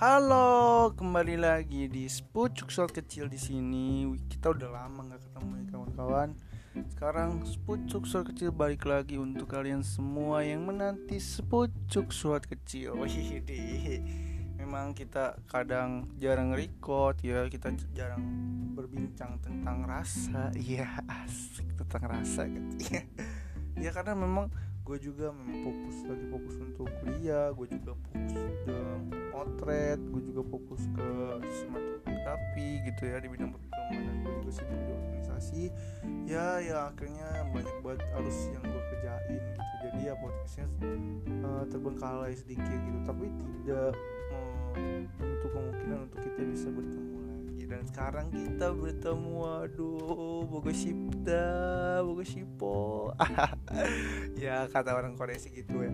Halo, kembali lagi di Spucuk Shot kecil di sini. Kita udah lama nggak ketemu ya kawan-kawan. Sekarang Spucuk Shot kecil balik lagi untuk kalian semua yang menanti Spucuk Shot kecil. Wih, memang kita kadang jarang record ya, kita jarang berbincang tentang rasa. Iya, asik tentang rasa gitu ya. Karena memang gue juga memang fokus lagi fokus untuk kuliah gue juga fokus ke potret gue juga fokus ke sinematografi gitu ya di bidang perfilman gue juga sibuk di organisasi. Ya ya akhirnya banyak banget harus yang gue kerjain gitu. Jadi ya podcastnya uh, terbengkalai sedikit gitu. Tapi tidak uh, untuk kemungkinan untuk kita bisa bertemu lagi. Dan sekarang kita bertemu waduh bogo shipta bogo shipo. Ya kata orang Korea sih gitu ya.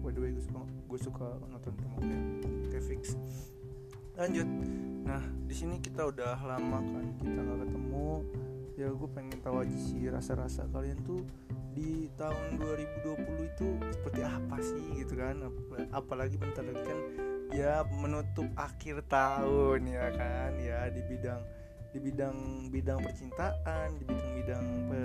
By the way gue suka gue suka nonton Korea fix lanjut. Nah di sini kita udah lama kan kita nggak ketemu. Ya gue pengen tahu aja sih rasa-rasa kalian tuh di tahun 2020 itu seperti apa sih gitu kan? Apalagi bentar lagi kan ya menutup akhir tahun ya kan? Ya di bidang di bidang bidang percintaan di bidang bidang pe,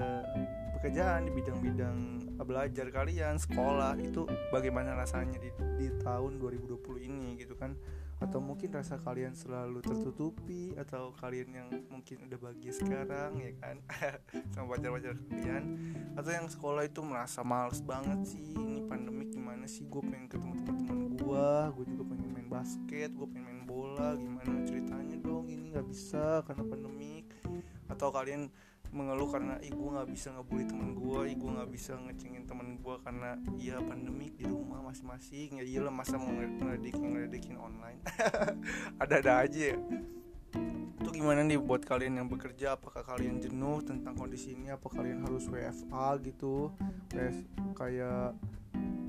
pekerjaan di bidang bidang belajar kalian sekolah itu bagaimana rasanya di, di tahun 2020 ini gitu kan? Atau mungkin rasa kalian selalu tertutupi atau kalian yang mungkin udah bahagia sekarang ya kan? Sama pacar-pacar kalian. Atau yang sekolah itu merasa males banget sih ini pandemik gimana sih? Gue pengen ketemu teman-teman gue gue juga pengen main basket gue pengen main bola gimana ceritanya nggak bisa karena pandemik. Atau kalian mengeluh karena gue nggak bisa ngebully temen gue gue nggak bisa ngecengin temen gue karena iya pandemik di rumah masing-masing. Ya iyalah masa mau ngeledekin ngeledekin online? Ada-ada aja ya. Itu gimana nih buat kalian yang bekerja? Apakah kalian jenuh tentang kondisi ini? Apa kalian harus WFA gitu? Kayak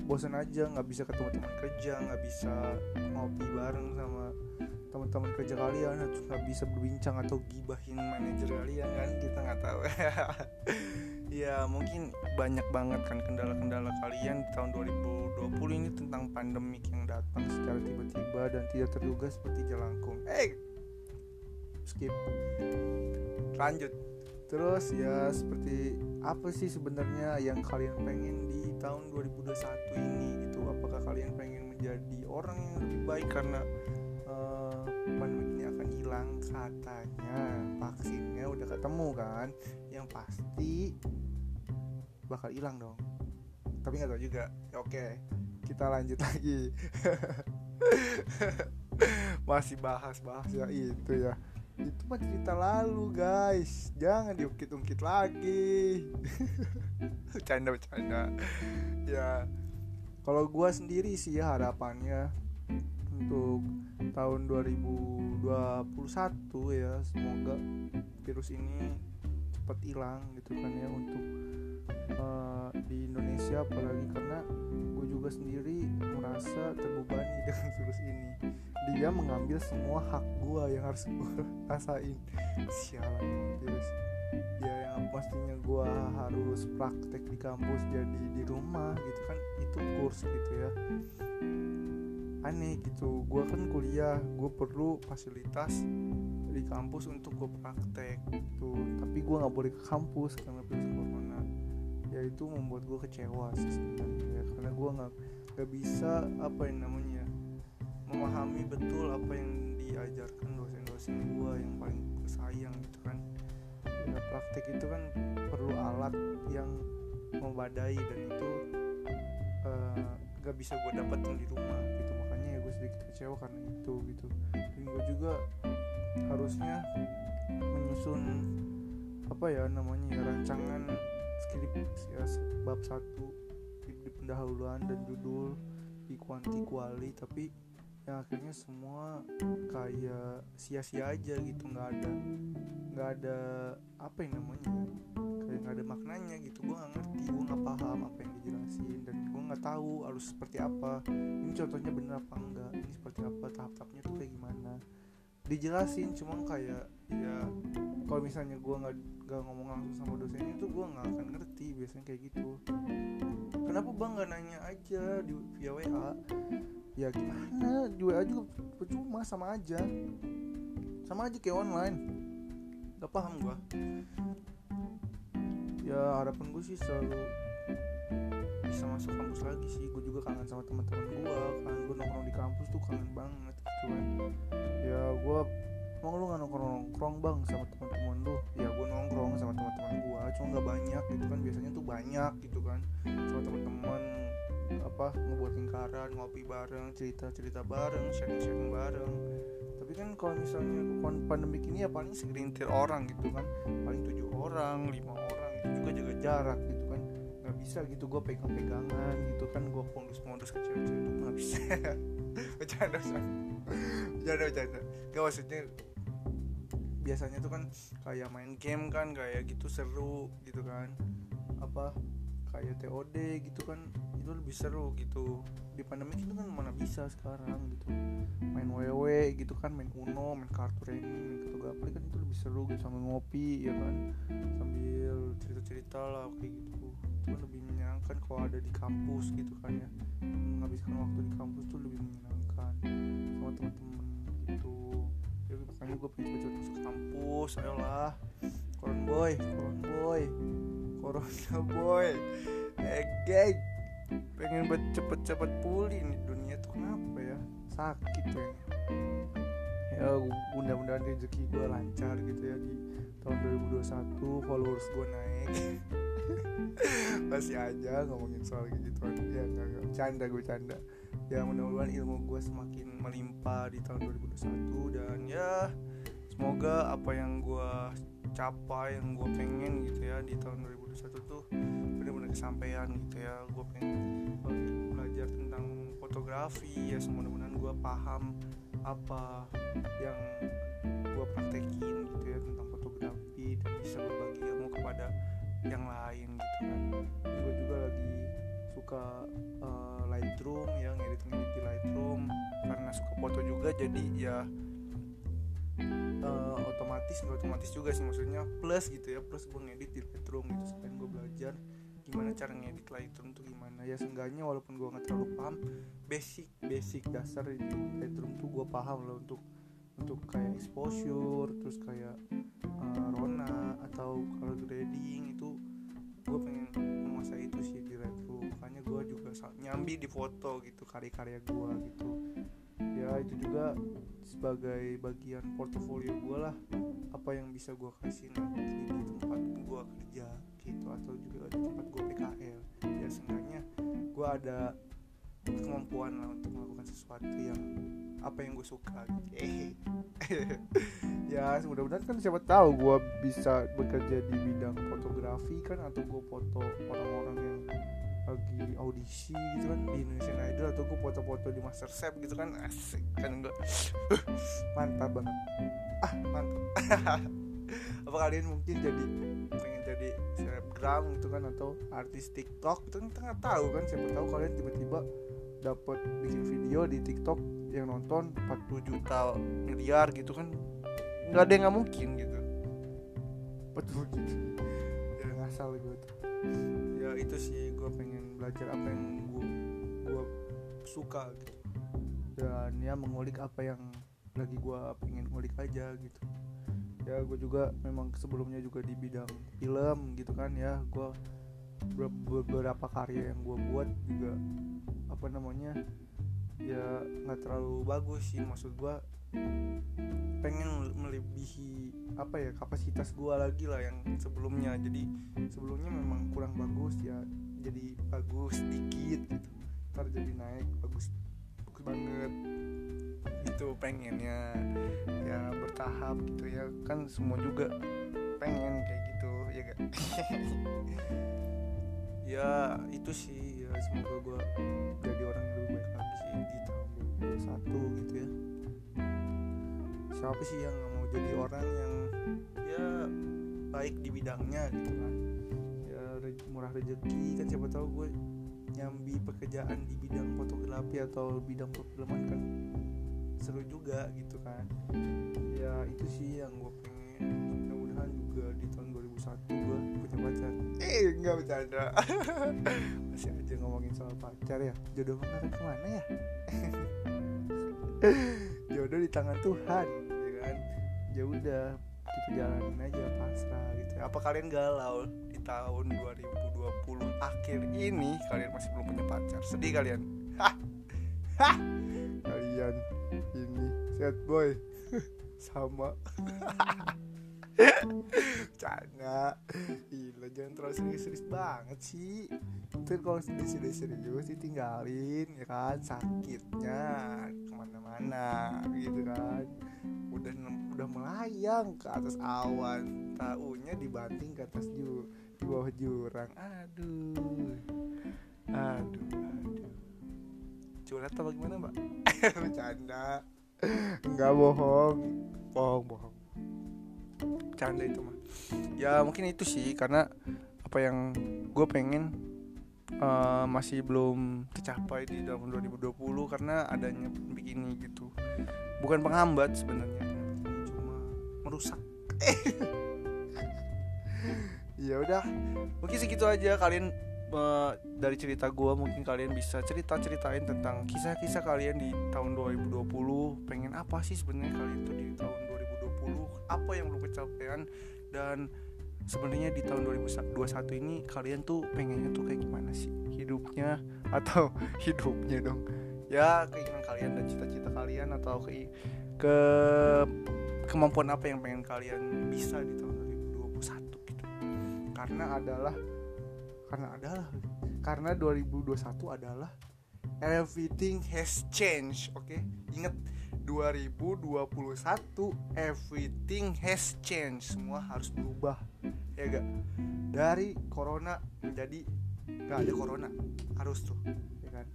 bosan aja nggak bisa ketemu teman kerja nggak bisa ngopi bareng sama teman-teman kerja kalian atau nggak bisa berbincang atau gibahin manajer kalian kan kita nggak tahu. Ya mungkin banyak banget kan kendala-kendala kalian di tahun 2020 ini tentang pandemik yang datang secara tiba-tiba dan tidak terduga seperti jelangkung. Eh hey! skip. Lanjut terus ya seperti apa sih sebenarnya yang kalian pengen di tahun 2021 ini gitu? Apakah kalian pengen menjadi orang yang lebih baik karena pandemi ini akan hilang? Katanya vaksinnya udah ketemu kan? Yang pasti bakal hilang dong. Tapi nggak tahu juga. Oke kita lanjut lagi. Masih bahas-bahas ya itu ya itu mah cerita lalu guys. Jangan diungkit-ungkit lagi. Bercanda-bercanda ya. Kalau gua sendiri sih ya harapannya untuk tahun 2021 ya semoga virus ini cepat hilang gitu kan ya untuk uh, di Indonesia apalagi karena gue juga sendiri merasa terbebani dengan virus ini. Dia mengambil semua hak gue yang harus gue rasain. Sialan virus. Ya yang pastinya gue harus praktek di kampus jadi di rumah gitu kan. Itu kurs gitu ya. Aneh gitu. Gue kan kuliah gue perlu fasilitas di kampus untuk gue praktek gitu. Tapi gue nggak boleh ke kampus karena virus corona ya itu membuat gue kecewa sih sebenarnya. Karena gue nggak nggak bisa apa yang namanya memahami betul apa yang diajarkan dosen-dosen gue yang paling sayang gitu kan. Ya praktek itu kan perlu alat yang membadai dan itu uh, gak bisa gue dapetin di rumah gitu. Makanya ya gue sedikit kecewa karena itu gitu. Dan gue juga harusnya menyusun apa ya namanya ya rancangan skrip ya bab satu di, di pendahuluan dan judul di kuanti kuali tapi ya akhirnya semua kayak sia-sia aja gitu nggak ada nggak ada apa yang namanya kayak nggak ada maknanya gitu. Gue nggak ngerti gue nggak paham apa yang dijelasin dan gue nggak tahu harus seperti apa. Ini contohnya bener apa enggak ini seperti apa tahap-tahapnya tuh kayak gimana dijelasin cuma kayak ya kalau misalnya gue nggak nggak ngomong langsung sama dosennya tuh gue nggak akan ngerti biasanya kayak gitu. Kenapa bang nggak nanya aja di via wa ya gimana? Di WA juga percuma sama aja. Sama aja kayak online. Gak paham gua. Ya harapan gue sih selalu bisa masuk kampus lagi sih. Gue juga kangen sama teman-teman gue kan gue nongkrong di kampus tuh kangen banget gitu kan ya gue emang lu nggak nongkrong nongkrong bang sama teman-teman lu? Ya gue nongkrong sama teman-teman gue cuma nggak banyak gitu kan. Biasanya tuh banyak gitu kan. Sama teman-teman apa ngebuat lingkaran ngopi bareng cerita cerita bareng sharing sharing bareng. Tapi kan kalau misalnya pandemi ini ya paling segelintir orang gitu kan. Paling tujuh orang lima orang itu juga jaga jarak gitu bisa gitu gue pegang pegangan gitu kan gue modus modus kecil kecil itu nggak bisa bercanda bercanda bercanda. Gak maksudnya biasanya tuh kan kayak main game kan kayak gitu seru gitu kan. Apa kayak TOD gitu kan itu lebih seru gitu. Di pandemi itu kan mana bisa sekarang gitu. Main WW gitu kan main Uno main kartu remi main kartu gaple kan itu lebih seru gitu sambil ngopi ya kan. Sambil cerita-cerita lah kayak gitu kan lebih menyenangkan kalau ada di kampus gitu kan ya. Menghabiskan waktu di kampus tuh lebih menyenangkan sama teman-teman gitu. Ya makanya gue pengen cepet masuk kampus ayolah. Koron boy koron boy corona boy. Eh pengen cepet-cepet pulih nih dunia tuh kenapa ya? Sakit ya ya mudah-mudahan rezeki gue lancar gitu ya di tahun 2021 followers gue naik masih aja ngomongin soal gitu ya nggak nggak. Canda gue canda. Ya mudah-mudahan ilmu gue semakin melimpah di tahun 2021 dan ya semoga apa yang gue capai yang gue pengen gitu ya di tahun 2021 tuh benar-benar kesampaian gitu ya. Gue pengen belajar tentang fotografi ya mudah-mudahan gue paham apa yang gue praktekin gitu ya tentang fotografi dan bisa berbagi ilmu kepada yang lain gitu kan. Gue juga lagi suka uh, Lightroom ya ngedit-ngedit di Lightroom. Karena suka foto juga jadi ya uh, otomatis nggak otomatis juga sih maksudnya plus gitu ya. Plus gue ngedit di Lightroom gitu selain gue belajar gimana cara ngedit Lightroom tuh gimana. Ya seenggaknya walaupun gue nggak terlalu paham basic basic dasar di Lightroom tuh gue paham lah untuk untuk kayak exposure terus kayak uh, rona atau color grading itu gue pengen menguasai itu sih di Lightroom makanya gue juga nyambi di foto gitu karya-karya gue gitu. Ya itu juga sebagai bagian portofolio gue lah. Apa yang bisa gue kasih nanti di tempat gue kerja gitu atau juga di tempat gue PKL ya seenggaknya gue ada kemampuan lah untuk melakukan sesuatu yang apa yang gue suka. Ya mudah-mudahan kan siapa tahu gue bisa bekerja di bidang fotografi kan atau gue foto orang-orang yang lagi audisi gitu kan di Indonesian Idol atau gue foto-foto di Master Chef gitu kan. Asik kan gue mantap banget. Ah mantap. Apa kalian mungkin jadi pengen jadi selebgram gitu kan atau artis TikTok? Itu kan kita nggak tahu kan siapa tahu kalian tiba-tiba dapat bikin video di TikTok yang nonton 40 juta miliar gitu kan nggak ada yang nggak mungkin gitu. Betul. Gitu ya ngasal gue tuh. Ya itu sih gue pengen belajar apa yang gue gue suka gitu. Dan ya mengulik apa yang lagi gue pengen ngulik aja gitu. Ya gue juga memang sebelumnya juga di bidang film gitu kan ya gue beberapa karya yang gue buat juga apa namanya ya nggak terlalu bagus sih. Maksud gue pengen melebihi apa ya kapasitas gue lagi lah yang sebelumnya. Jadi sebelumnya memang kurang bagus ya jadi bagus dikit gitu. Ntar jadi naik bagus bagus banget. Itu pengennya ya bertahap gitu ya. Kan semua juga pengen kayak gitu ya gak ya itu sih. Ya semoga gue jadi orang yang lebih baik lagi sih di tahun 2021 gitu ya. Siapa sih yang nggak mau jadi orang yang ya baik di bidangnya gitu kan? Ya murah rezeki. Kan siapa tahu gue nyambi pekerjaan di bidang fotografi atau bidang perfilman kan seru juga gitu kan. Ya itu sih yang gue pengen. Mudah-mudahan juga di tahun 2001 gue punya pacar. Eh enggak bercanda. Masih aja ngomongin soal pacar ya. Jodoh mengarah ke mana ya? Jodoh di tangan Tuhan ya kan? Ya udah kita jalanin aja pasrah gitu apa kalian galau di tahun 2020 akhir ini kalian masih belum punya pacar? Sedih kalian? Kalian ini sad boy. Sama Canda Gila jangan terlalu serius-serius banget sih. Itu kalau serius-serius ditinggalin ya kan? Sakitnya ke mana-mana gitu kan? Udah udah melayang ke atas awan. Taunya dibanting ke atas ju di bawah jurang. Aduh. Aduh Aduh. Curhat atau bagaimana mbak? Bercanda. Enggak bohong. Bohong bohong canda itu mah. Ya mungkin itu sih karena apa yang gue pengen uh, masih belum tercapai di tahun 2020 karena adanya begini gitu. Bukan penghambat sebenarnya cuma merusak. Ya udah mungkin segitu aja kalian uh, dari cerita gue mungkin kalian bisa cerita ceritain tentang kisah-kisah kalian di tahun 2020 pengen apa sih sebenarnya kalian tuh di tahun apa yang belum kecapean dan sebenarnya di tahun 2021 ini kalian tuh pengennya tuh kayak gimana sih? Hidupnya atau hidupnya dong? Ya keinginan kalian dan cita-cita kalian atau ke ke kemampuan apa yang pengen kalian bisa di tahun 2021 gitu. Karena adalah karena adalah karena 2021 adalah everything has changed oke? Okay? inget 2021 everything has changed. Semua harus berubah ya gak dari corona menjadi gak ada corona harus tuh ya kan?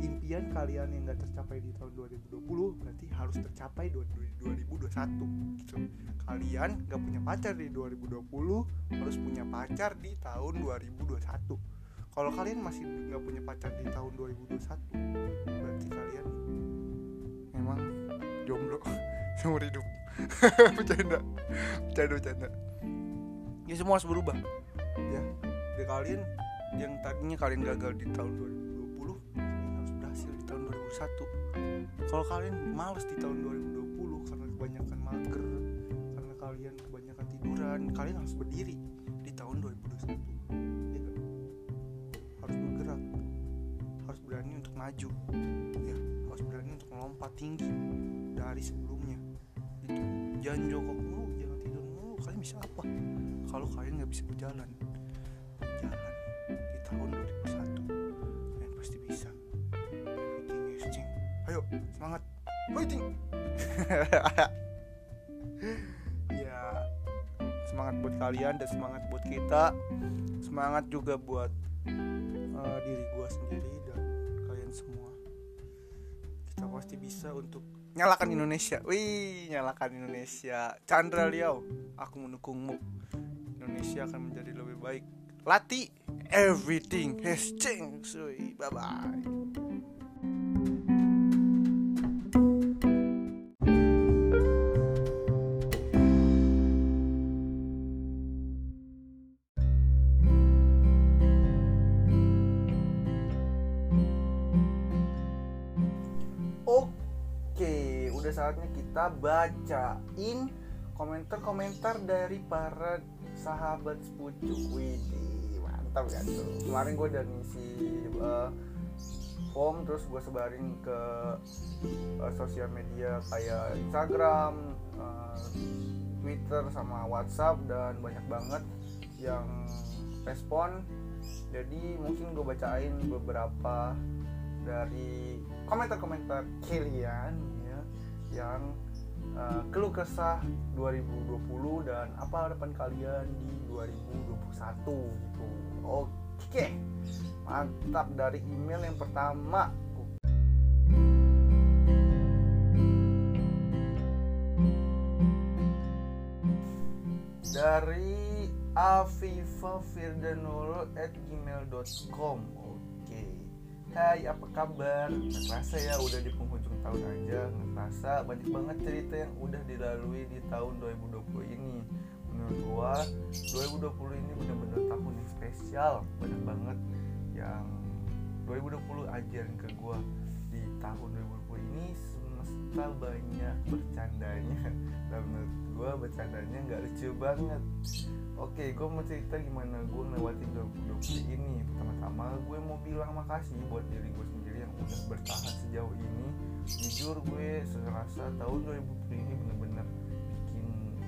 Impian kalian yang gak tercapai di tahun 2020 berarti harus tercapai 2021 gitu. Kalian gak punya pacar di 2020 harus punya pacar di tahun 2021 kalau kalian masih gak punya pacar di tahun 2021 berarti kalian memang jomblo. Seumur hidup. Bercanda. Bercanda bercanda. Ya semua harus berubah. Ya. Di kalian yang tadinya kalian gagal di tahun 2020 kalian harus berhasil di tahun 2021 kalau kalian males di tahun 2020 karena kebanyakan mager karena kalian kebanyakan tiduran kalian harus berdiri di tahun 2021 ya kan? harus bergerak. Harus berani untuk maju. Ya harus berani untuk melompat tinggi dari sebelumnya. Itu jangan jongkok mulu jangan tidur mulu. Kalian bisa apa? Kalau kalian nggak bisa berjalan jalan di tahun 2001 kalian pasti bisa. Everything ayo semangat. Fighting. Ya semangat buat kalian dan semangat buat kita. Semangat juga buat uh, diri gue sendiri dan kalian semua. Kita pasti bisa untuk nyalakan Indonesia. Wih nyalakan Indonesia. Chandra Liao aku mendukungmu. Indonesia akan menjadi lebih baik. Lati everything has changed. Bye bye saatnya kita bacain komentar-komentar dari para sahabat sepucuk. Widi mantap kan tuh? Kemarin gue udah ngisi uh, form terus gue sebarin ke uh, sosial media kayak Instagram, uh, Twitter sama WhatsApp dan banyak banget yang respon. Jadi mungkin gue bacain beberapa dari komentar-komentar kalian yang uh, keluh kesah 2020 dan apa harapan kalian di 2021 gitu. Oke. Mantap dari email yang pertama. Dari Afifa Firdanul at gmail.com Hai apa kabar? Terasa ya udah di penghujung tahun aja Ngerasa banyak banget cerita yang udah dilalui di tahun 2020 ini. Menurut gua 2020 ini bener-bener tahun yang spesial. Banyak banget yang 2020 ajarin ke gua di tahun 2020 ini semesta banyak bercandanya? Dan menurut gua bercandanya nggak lucu banget. Oke gua mau cerita gimana gua ngelewatin 2020 ini. Pertama-tama gue mau bilang makasih buat diri gue sendiri yang udah bertahan sejauh ini. Jujur gue serasa tahun 2020 ini bener-bener bikin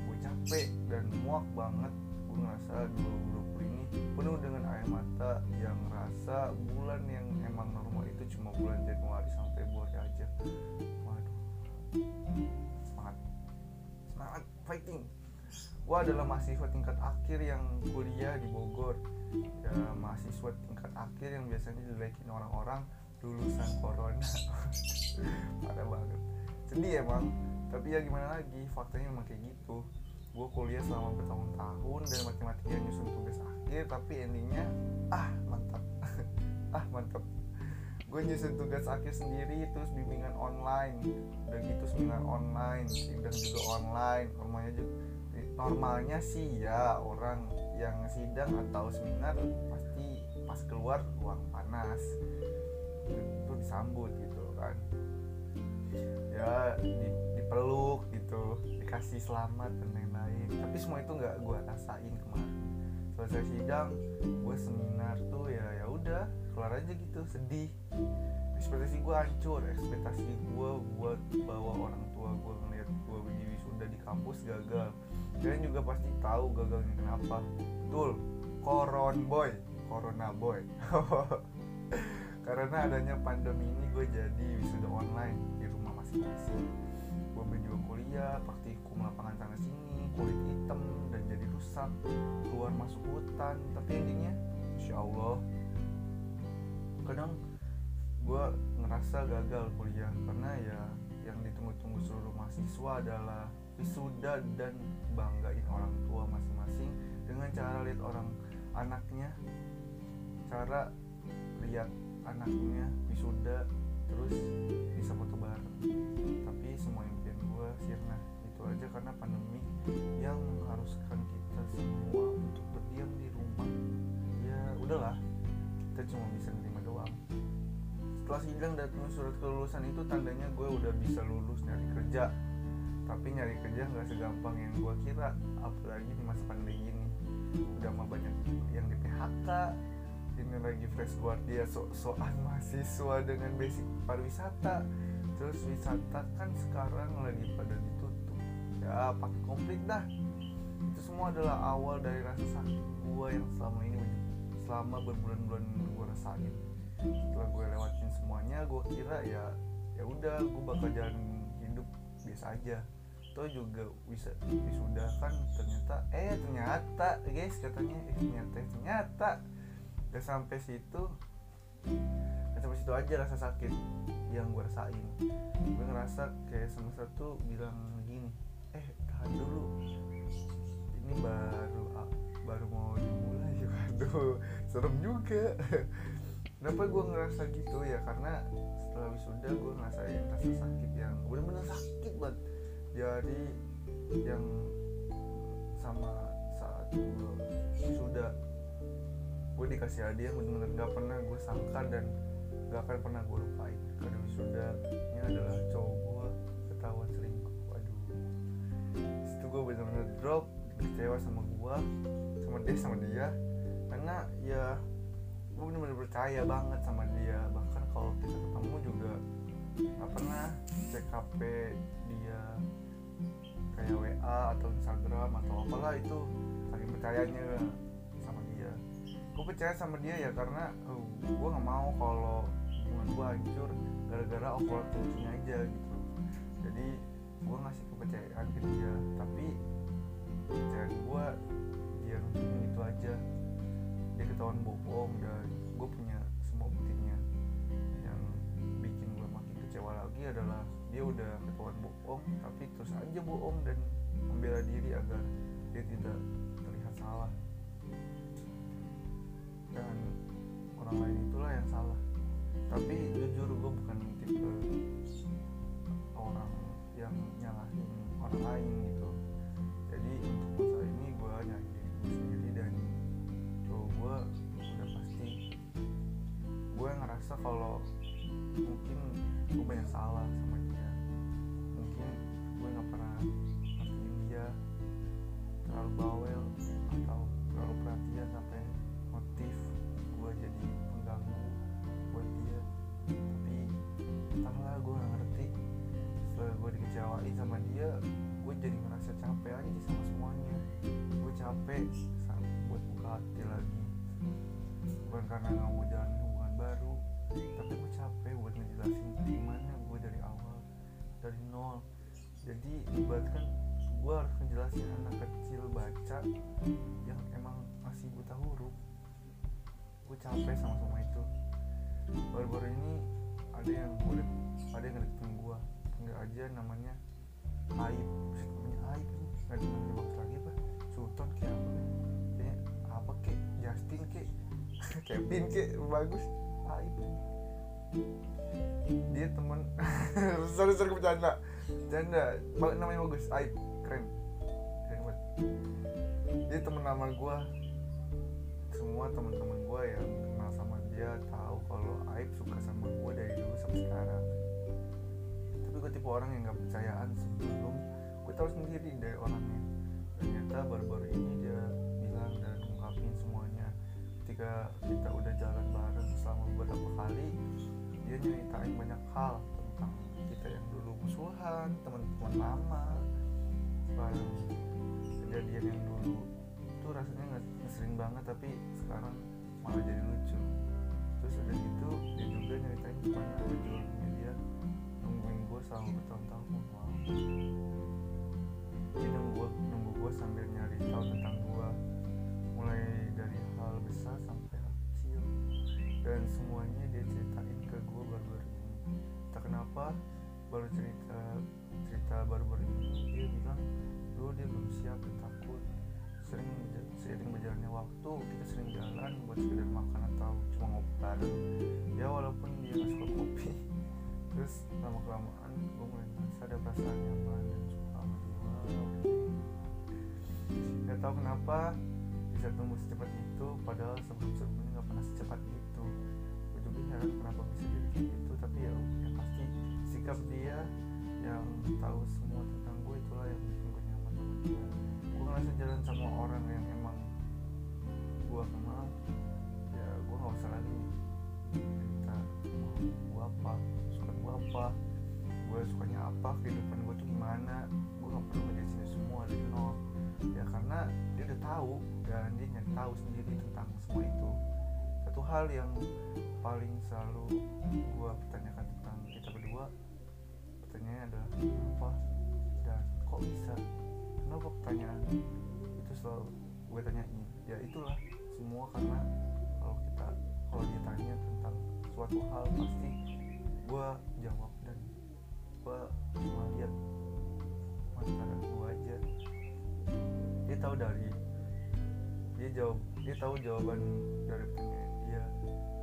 gue capek dan muak banget. Gue ngerasa 2020 ini penuh dengan air mata yang rasa bulan yang emang normal itu cuma bulan Januari sampai Februari aja semangat. Semangat fighting. Gue adalah mahasiswa tingkat akhir yang kuliah di Bogor. Ya mahasiswa tingkat akhir yang biasanya dilekin orang-orang lulusan corona. Parah banget. Sedih emang. Tapi ya gimana lagi faktanya emang kayak gitu. Gue kuliah selama bertahun-tahun dan mati-matian nyusun tugas akhir tapi endingnya ah mantap. Ah mantap gue nyusun tugas akhir sendiri terus bimbingan online. Udah gitu seminar online sidang juga online. Normalnya juga normalnya sih ya orang yang sidang atau seminar pasti pas keluar ruang panas. Itu disambut gitu kan. Ya di, dipeluk gitu dikasih selamat dan lain-lain. Tapi semua itu nggak gue rasain kemarin selesai sidang gue seminar tuh ya ya udah keluar aja gitu sedih. Ekspektasi gue hancur ekspektasi gue buat bawa orang tua gue ngeliat gue di wisuda di kampus gagal. Kalian juga pasti tahu gagalnya kenapa. Betul koron boy corona boy. Karena adanya pandemi ini gue jadi wisuda online di rumah masing-masing. Gue berjuang kuliah praktikum lapangan sana sini kulit hitam dan jadi rusak keluar masuk hutan. Tapi endingnya insya Allah. Kadang gue ngerasa gagal kuliah karena ya yang ditunggu-tunggu seluruh mahasiswa adalah wisuda dan banggain orang tua masing-masing dengan cara lihat orang anaknya cara lihat anaknya wisuda terus bisa foto bareng. Tapi semua impian gue sirna. Itu aja karena pandemi yang mengharuskan kita semua untuk berdiam di rumah. Ya udahlah. Kita cuma bisa nerima doang. Setelah sidang dan surat kelulusan itu tandanya gue udah bisa lulus nyari kerja. Tapi nyari kerja nggak segampang yang gue kira apalagi di masa pandemi ini. Udah mah banyak yang di PHK ini lagi fresh dia sok-sokan mahasiswa dengan basic pariwisata. Terus wisata kan sekarang lagi pada ditutup ya pakai komplit dah. Itu semua adalah awal dari rasa sakit gue yang selama ini selama berbulan-bulan gue rasain. Setelah gue lewatin semuanya gue kira ya ya udah gue bakal jalan hidup biasa aja. Toh juga bisa wisuda kan ternyata eh ternyata guys katanya eh ternyata ternyata. Gak sampai situ. Gak sampai situ aja rasa sakit yang gue rasain. Gue ngerasa kayak semester tuh bilang tahan dulu. Ini baru baru mau dimulai waduh serem juga. Kenapa gue ngerasa gitu ya? Karena setelah wisuda gue ngerasain rasa sakit yang bener-bener sakit banget. Jadi yang sama saat gue sudah gue dikasih hadiah bener-bener gak pernah gue sangka dan gak akan pernah gue lupain. Karena ini adalah cowok gue bener-bener drop kecewa sama gue sama dia sama dia. Karena ya gue bener-bener percaya banget sama dia. Bahkan kalau kita ketemu juga gak pernah cek HP dia kayak WA atau Instagram atau apalah itu saking percayanya sama dia. Gue percaya sama dia ya karena uh, gue nggak mau kalau hubungan gue hancur gara-gara overthinking aja gitu. Jadi gue ngasih kepercayaan ke dia tapi kepercayaan gue dia nunjukin itu aja. Dia ketahuan bohong dan gue punya semua buktinya. Yang bikin gue makin kecewa lagi adalah dia udah ketahuan bohong tapi terus aja bohong dan membela diri agar dia tidak terlihat salah. Dan orang lain itulah yang salah. Tapi jujur gue bukan tipe orang yang nyalahin orang lain gitu. Jadi untuk masalah ini gue nyalahin gue sendiri dan cowok gue udah pasti gue ngerasa kalau mungkin gue banyak salah sama dia. Mungkin gue nggak pernah ngertiin dia terlalu bawel. Sama dia gue jadi ngerasa capek aja sama semuanya. Gue capek buat buka hati lagi. Bukan karena nggak mau jalan hubungan baru tapi gue capek buat ngejelasin gimana gue dari awal dari nol. Jadi ibaratkan gue harus ngejelasin anak kecil baca yang emang masih buta huruf gue capek sama semua itu. Baru-baru ini ada yang gue ada yang ngedeketin gue panggil aja namanya Aib. Namanya Aib ada namanya bagus lagi apa Sultan kayak apa? Kayaknya apa kek Justin kek Kevin kek bagus. Aib. Dia teman. Sorry sorry bercanda. Bercanda. Namanya bagus. Aib. Keren. Keren banget. Dia temen lama gue semua teman-teman gue yang kenal sama dia tahu kalau Aib suka sama gue dari dulu sampai sekarang gue tipe orang yang nggak percayaan sebelum gue tahu sendiri dari orangnya. Ternyata baru-baru ini dia bilang dan ngungkapin semuanya. Ketika kita udah jalan bareng selama beberapa kali dia nyeritain banyak hal tentang kita yang dulu musuhan teman-teman lama bareng kejadian yang dulu. Itu rasanya nggak ngeselin banget tapi sekarang malah jadi lucu. Terus udah gitu dia juga nyeritain gimana gue selama bertahun-tahun wow. Dia nunggu nunggu gue sambil nyari tahu tentang gue mulai dari hal besar sampai hal kecil. Dan semuanya dia ceritain ke gue baru-baru ini. Tak kenapa baru cerita cerita baru-baru ini dia bilang dulu dia belum siap dan takut. Sering seiring berjalannya waktu kita sering jalan buat sekedar makan atau cuma bareng. Ya walaupun dia nggak suka kopi. Terus lama kelamaan gue mulai merasa ada perasaan nyaman dan suka sama dia Gak tau kenapa bisa tumbuh secepat itu padahal sebelum sebelumnya nggak pernah secepat itu. Gue juga heran kenapa bisa jadi kayak gitu tapi ya yang pasti sikap dia yang tahu semua tentang gue itulah yang bikin gue nyaman sama dia. Gue ngerasa jalan sama orang yang emang gue kenal ya gue nggak usah lagi cerita gue apa suka gue apa gue sukanya apa kehidupan gue tuh gimana gue nggak perlu ngejelasin semua dari nol. Ya karena dia udah tahu dan dia nyari tahu sendiri tentang semua itu. Satu hal yang paling selalu gue pertanyakan tentang kita berdua pertanyaannya adalah kenapa dan kok bisa? Kenapa pertanyaan itu selalu gue tanyain? Ya itulah semua karena kalau kita kalau dia tanya tentang suatu hal pasti gue dia tahu dari dia jawab dia tahu jawaban dari pertanyaan dia.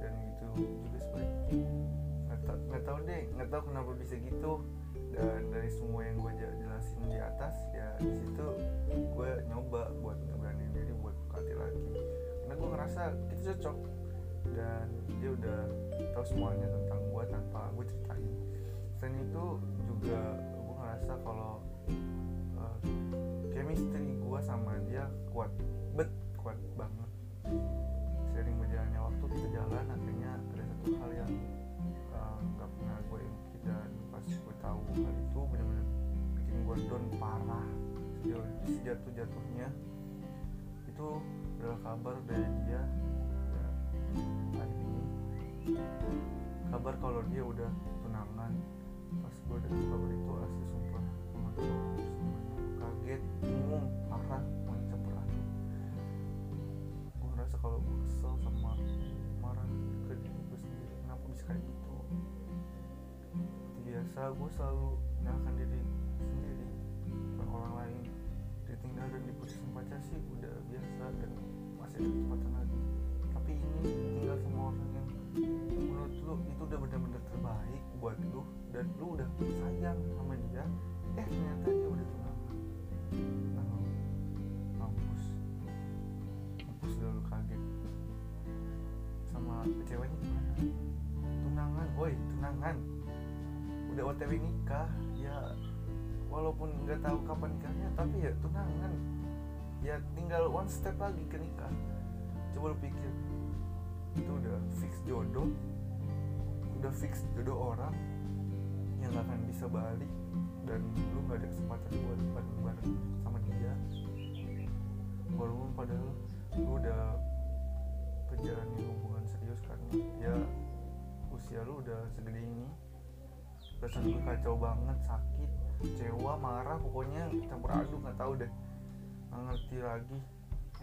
Dan itu juga sebaliknya nggak tahu deh nggak tahu kenapa bisa gitu. Dan dari semua yang gue jelasin di atas ya di situ gue nyoba buat ngeberaniin diri buat buka hati lagi. Karena gue ngerasa kita cocok. Dan dia udah tahu semuanya tentang gue tanpa gue ceritain. Selain itu juga gue ngerasa kalau chemistry gue sama dia kuat. Bet. Kuat banget. Sering berjalannya waktu kita jalan akhirnya ada satu hal yang uh, nggak pernah gue impi dan pas gue tahu hal itu benar-benar bikin gue down parah sejauh sejatuh jatuhnya itu adalah kabar dari dia ya, hari ini. Kabar kalau dia udah tunangan. Pas gue udah kabar itu asli sumpah teman kaget bingung parah macam berakhir gue ngerasa kalau gue kesel sama marah ke diri gue sendiri kenapa bisa kayak gitu? Biasa gue selalu menyalahkan diri sendiri bukan orang lain. Ditinggal dan diputusin pacar sih udah biasa dan masih ada kesempatan lagi. Tapi ini tinggal sama orang yang menurut lu itu udah benar-benar terbaik buat lu dan lu udah sayang sama walaupun nggak tahu kapan nikahnya tapi ya tunangan ya tinggal one step lagi ke nikah. Coba lu pikir itu udah fix jodoh udah fix jodoh orang yang gak akan bisa balik dan lu gak ada kesempatan buat bareng bareng sama dia. Walaupun padahal lu udah menjalani hubungan serius kan ya usia lu udah segede ini. Perasaan kacau banget sakit kecewa marah pokoknya campur aduk nggak tahu deh. Nggak ngerti lagi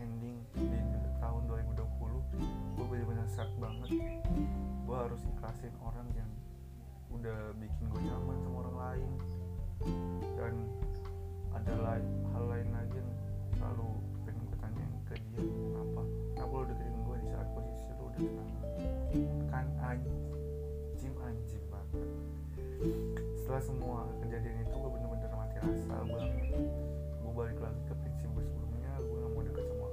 ending di tahun 2020 gue bener-bener sad banget. Gue harus ikhlasin orang yang udah bikin gue nyaman sama orang lain. Dan ada lain hal lain lagi yang selalu pengen gue tanyain ke dia kenapa? Kenapa lo deketin gue di saat posisi lo udah tenang? Kan anjim anjim banget. Setelah semua kejadian itu gue bener-bener mati rasa banget. Gue balik lagi ke prinsip gue sebelumnya gue gak mau deket sama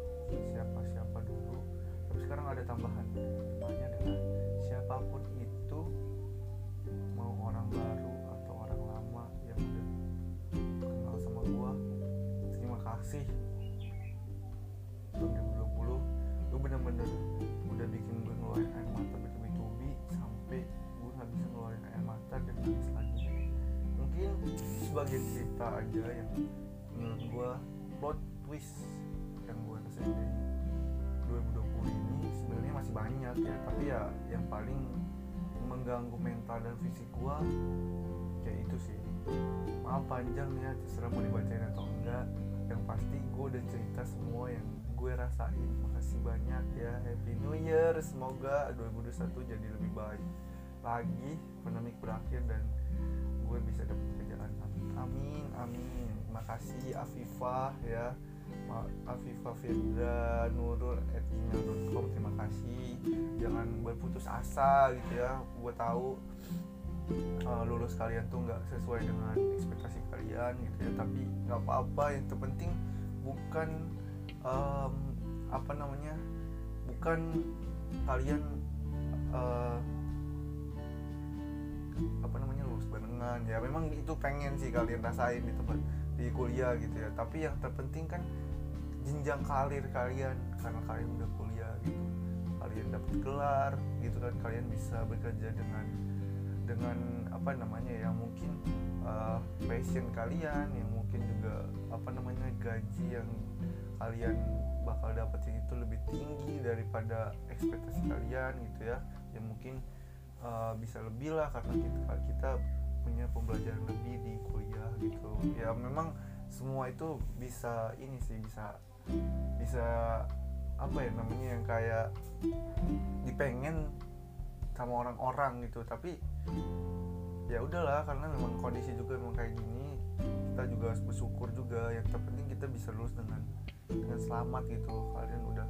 siapa-siapa dulu. Tapi sekarang ada tambahan tambahannya adalah siapa pun itu mau orang baru atau orang lama yang udah kenal sama gue terima kasih. Tahun 2020 lu bener-bener cerita aja yang menurut gue plot twist yang gue rasain dari 2020 ini sebenarnya masih banyak ya tapi ya yang paling mengganggu mental dan fisik gue kayak itu sih. Maaf panjang ya terserah mau dibacain atau enggak. Yang pasti gue udah cerita semua yang gue rasain. Makasih banyak ya happy new year. Semoga 2021 jadi lebih baik lagi pandemik berakhir dan gue bisa kerjaan amin amin. Terima kasih Afifah ya. Afifah Firda Nurul at gmail.com terima kasih. Jangan berputus asa gitu ya. Gue tahu uh, lulus kalian tuh nggak sesuai dengan ekspektasi kalian gitu ya. Tapi nggak apa-apa. Yang terpenting bukan um, apa namanya bukan kalian uh, apa namanya lulus barengan. Ya memang itu pengen sih kalian rasain di tempat di kuliah gitu ya. Tapi yang terpenting kan jenjang karir kalian. Karena kalian udah kuliah gitu kalian dapat gelar gitu kan kalian bisa bekerja dengan dengan apa namanya yang mungkin uh, passion kalian yang mungkin juga apa namanya gaji yang kalian bakal dapetin itu lebih tinggi daripada ekspektasi kalian gitu ya. Yang mungkin uh, bisa lebih lah karena kita kita punya pembelajaran lebih di kuliah gitu. Ya memang semua itu bisa ini sih bisa bisa apa ya namanya yang kayak dipengen sama orang-orang gitu. Tapi ya udahlah karena memang kondisi juga memang kayak gini kita juga harus bersyukur juga. Yang terpenting kita bisa lulus dengan dengan selamat gitu. Kalian udah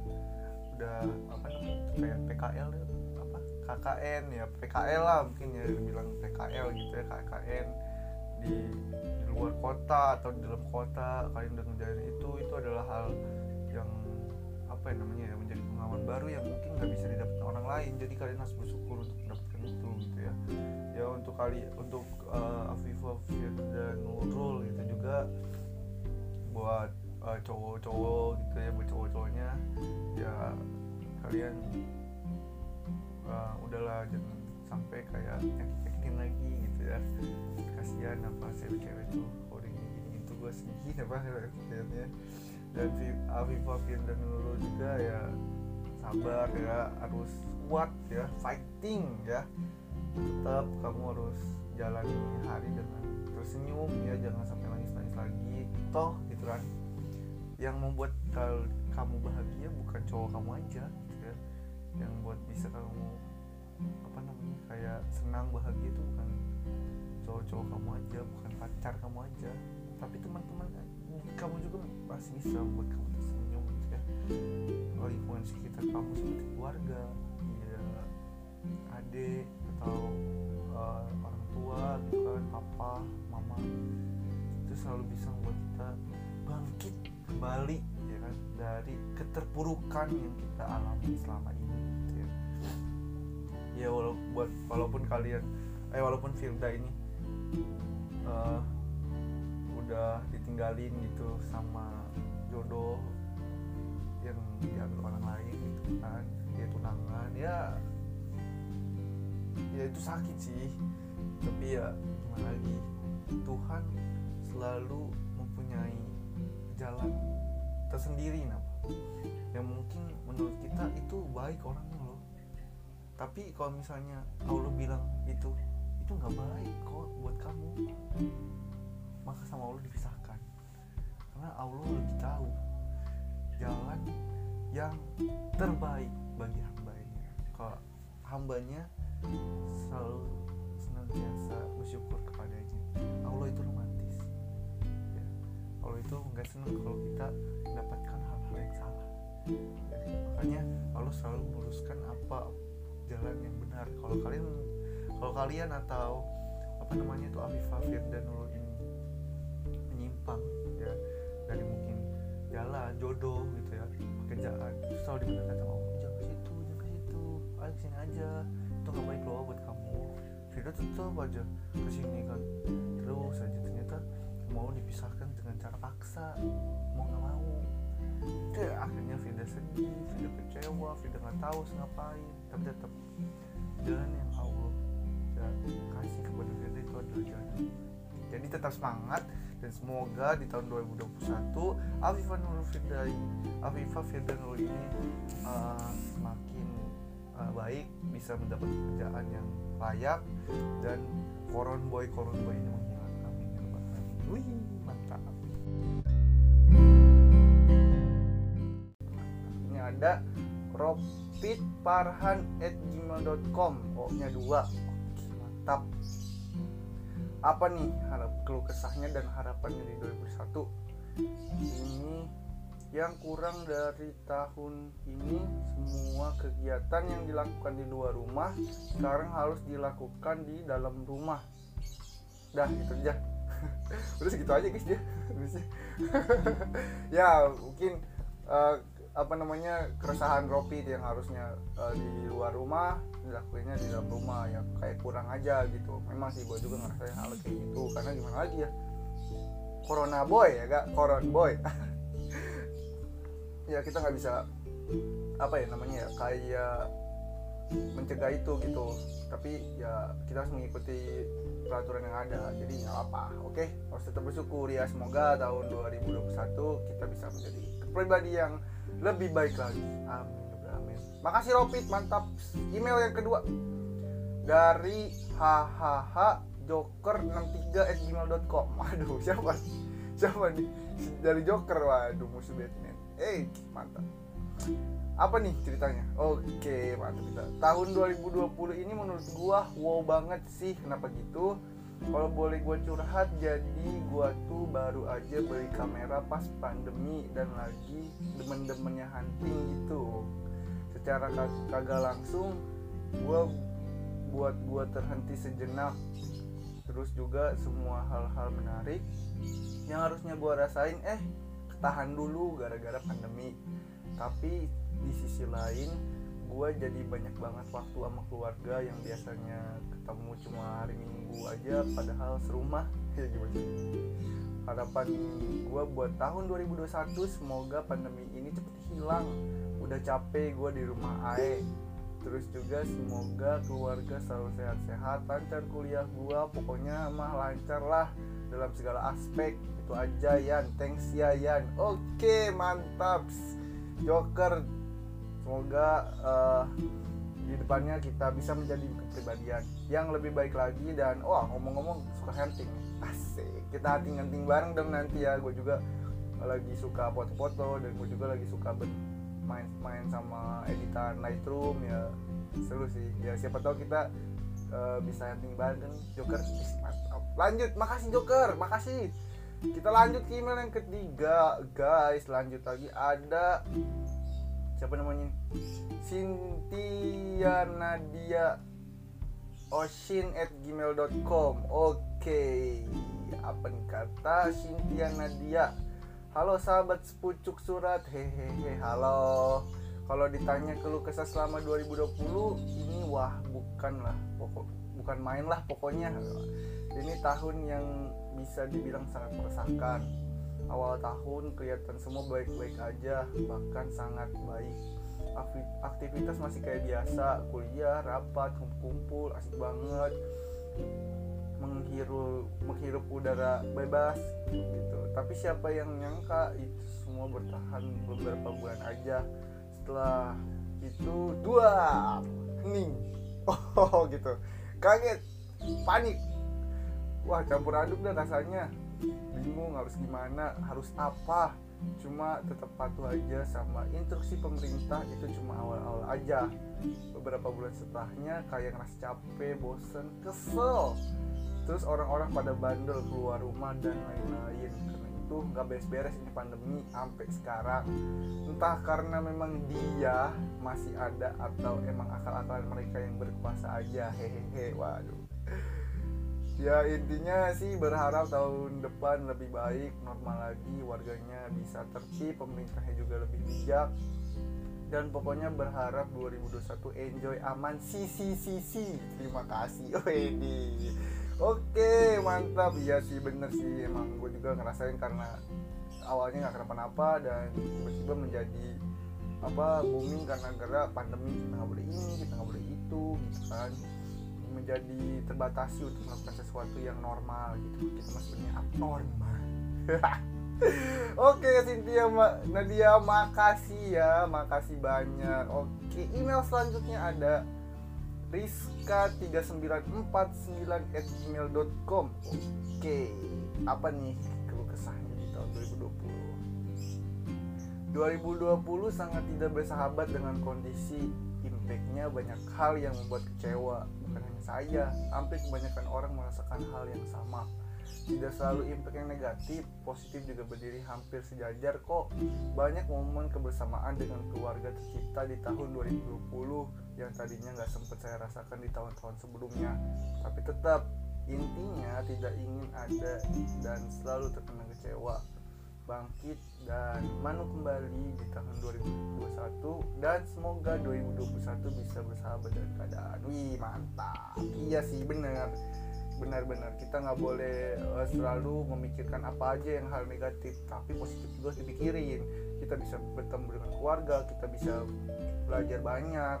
udah apa namanya kayak PKL apa KKN ya PKL lah mungkin ya bilang PKL gitu ya KKN di, luar kota atau di dalam kota kalian udah ngejalanin itu itu adalah hal yang apa ya namanya ya menjadi pengalaman baru yang mungkin nggak bisa didapatkan orang lain. Jadi kalian harus bersyukur untuk mendapatkan itu gitu ya. Ya untuk kali untuk uh, Afifah Firda Nurul gitu juga buat uh, cowok-cowok gitu ya buat cowok-cowoknya ya kalian uh, udahlah jangan sampai kayak nyakitin lagi gitu ya. Kasihan apa cewek-cewek tuh holding gini itu gue sedih apa ya dan Afifah Firda Nurul juga ya sabar ya harus kuat ya fighting ya. Tetap kamu harus jalani hari dengan tersenyum ya jangan sampai nangis nangis lagi. Toh gitu kan. Yang membuat kamu bahagia bukan cowok kamu aja yang buat bisa kamu apa namanya kayak senang bahagia itu bukan cowok-cowok kamu aja bukan pacar kamu aja tapi teman-teman kamu juga masih bisa membuat kamu tersenyum gitu ya. Lingkungan sekitar kamu seperti keluarga ya adik atau uh, orang tua gitu kan papa mama itu selalu bisa membuat kita bangkit kembali ya kan dari keterpurukan yang kita alami selama ini ya walaupun walaupun kalian eh walaupun Firda ini uh, udah ditinggalin gitu sama jodoh yang diambil orang lain gitu kan dia tunangan ya ya itu sakit sih. Tapi ya gimana lagi Tuhan selalu mempunyai jalan tersendiri napa yang mungkin menurut kita itu baik orangnya loh tapi kalau misalnya Allah bilang itu itu nggak baik kok buat kamu. Maka sama Allah dipisahkan. Karena Allah lebih tahu jalan yang terbaik bagi hambanya. Kalau hambanya selalu senantiasa bersyukur kepadanya. Allah itu romantis. Ya. Allah itu nggak senang kalau kita mendapatkan hal-hal yang salah. Ya. makanya Allah selalu meluruskan apa jalan yang benar. Kalau kalian kalau kalian atau apa namanya itu Afifah Firdanul ini menyimpang ya dari mungkin jalan jodoh gitu ya pekerjaan selalu dibenarkan sama Allah. Jangan ke situ jangan ke situ. Ayo ke sini aja. Itu nggak baik loh buat kamu. Firda tetap aja ke sini kan. Terus aja ternyata mau dipisahkan dengan cara paksa. Mau nggak mau. Itu ya, akhirnya Firda sedih Firda kecewa Firda nggak tahu ngapain tapi tetap jalan yang Allah kasih kepada Firda itu adalah jalan jadi tetap semangat dan semoga di tahun 2021 Afifah Nurul Firdai Afifah Firdanul ini uh, semakin uh, baik bisa mendapat pekerjaan yang layak dan koron boy koron boy ini menghilang. Amin ya rabbal alamin. Wih mantap. Ini ada ropitparhan@gmail.com oh nya dua. Mantap. Apa nih harap keluh kesahnya dan harapannya di 2021 ini yang kurang dari tahun ini. Semua kegiatan yang dilakukan di luar rumah sekarang harus dilakukan di dalam rumah. Dah itu aja. Udah segitu aja guys dia ya mungkin uh, apa namanya keresahan Ropi yang harusnya uh, di luar rumah dilakuinnya di dalam rumah ya kayak kurang aja gitu. Memang sih gue juga ngerasain hal kayak gitu. Karena gimana lagi ya? Corona boy ya gak? Koron boy. Ya kita nggak bisa apa ya namanya ya kayak mencegah itu gitu. Tapi ya kita harus mengikuti peraturan yang ada. Jadi nggak apa oke? Harus tetap bersyukur ya. Semoga tahun 2021 kita bisa menjadi pribadi yang lebih baik lagi. Amin amin. Makasih Ropit mantap. Email yang kedua. Dari hahaha joker63 at gmail.com waduh siapa? Siapa nih? Dari joker. Waduh musuh Batman. Eh mantap. Apa nih ceritanya? Oke mantap. Kita tahun 2020 ini menurut gua wow banget sih. Kenapa gitu kalau boleh gua curhat jadi gua tuh baru aja beli kamera pas pandemi dan lagi demen-demennya hunting gitu. Secara kag- kagak langsung gua buat gua terhenti sejenak. Terus juga semua hal-hal menarik yang harusnya gua rasain eh ketahan dulu gara-gara pandemi. Tapi di sisi lain gue jadi banyak banget waktu sama keluarga yang biasanya ketemu cuma hari minggu aja padahal serumah. Ya gimana harapan gue buat tahun 2021 semoga pandemi ini cepet hilang. Udah capek gue di rumah ae. Terus juga semoga keluarga selalu sehat-sehat lancar kuliah gue pokoknya mah lancar lah dalam segala aspek. Itu aja Yan. Thanks ya Yan. Oke mantap. Joker semoga uh, di depannya kita bisa menjadi kepribadian yang lebih baik lagi dan wah ngomong-ngomong suka hunting. Asik. Kita hunting-hunting bareng dong nanti ya. Gue juga lagi suka foto-foto dan gue juga lagi suka main-main sama editan Lightroom ya. Seru sih. Ya siapa tahu kita uh, bisa hunting bareng. Joker lanjut. Makasih Joker. Makasih. Kita lanjut ke email yang ketiga. Guys lanjut lagi. Ada siapa namanya? Cynthia Nadia Oshin at gmail.com Oke. Apa nih kata Cynthia Nadia? Halo sahabat sepucuk surat. Hehehe halo. Kalau ditanya keluh kesah selama 2020 Ini wah bukan lah Pokok bukan main lah pokoknya. Ini tahun yang bisa dibilang sangat meresahkan awal tahun kelihatan semua baik-baik aja bahkan sangat baik. Aktivitas masih kayak biasa kuliah rapat kumpul-kumpul asik banget. Menghirup menghirup udara bebas gitu. Tapi siapa yang nyangka itu semua bertahan beberapa bulan aja. Setelah itu dua hening oh gitu. Kaget panik. Wah campur aduk dah rasanya bingung harus gimana harus apa. Cuma tetap patuh aja sama instruksi pemerintah itu cuma awal-awal aja. Beberapa bulan setelahnya kayak ngerasa capek bosen kesel. Terus orang-orang pada bandel keluar rumah dan lain-lain. Karena itu nggak beres-beres ini pandemi sampai sekarang. Entah karena memang dia masih ada atau emang akal-akalan mereka yang berkuasa aja. Hehehe waduh ya intinya sih berharap tahun depan lebih baik normal lagi warganya bisa tertib pemerintahnya juga lebih bijak. Dan pokoknya berharap 2021 enjoy aman. Si si si si. Terima kasih ini oke mantap. Ya sih bener sih. Emang gue juga ngerasain karena awalnya nggak kenapa-napa dan tiba-tiba menjadi apa booming karena gara pandemi. Kita nggak boleh ini kita nggak boleh itu gitu kan menjadi terbatasi untuk melakukan sesuatu yang normal gitu. Kita masih sebenarnya abnormal Oke Cynthia Ma Nadia makasih ya. Makasih banyak. Oke email selanjutnya ada rizka3949 at gmail.com Oke apa nih keluh kesahnya di tahun 2020 2020 sangat tidak bersahabat dengan kondisi impactnya. Banyak hal yang membuat kecewa. Bukan saya hampir kebanyakan orang merasakan hal yang sama. Tidak selalu impact yang negatif positif juga berdiri hampir sejajar kok. Banyak momen kebersamaan dengan keluarga tercipta di tahun 2020 yang tadinya nggak sempat saya rasakan di tahun-tahun sebelumnya. Tapi tetap intinya tidak ingin ada dan selalu terkena kecewa. Bangkit dan manu kembali di tahun 2021 dan semoga 2021 bisa bersahabat dengan keadaan. Wih mantap. Iya sih benar. Benar-benar kita nggak boleh uh, selalu memikirkan apa aja yang hal negatif tapi positif juga dipikirin. Kita bisa bertemu dengan keluarga kita bisa belajar banyak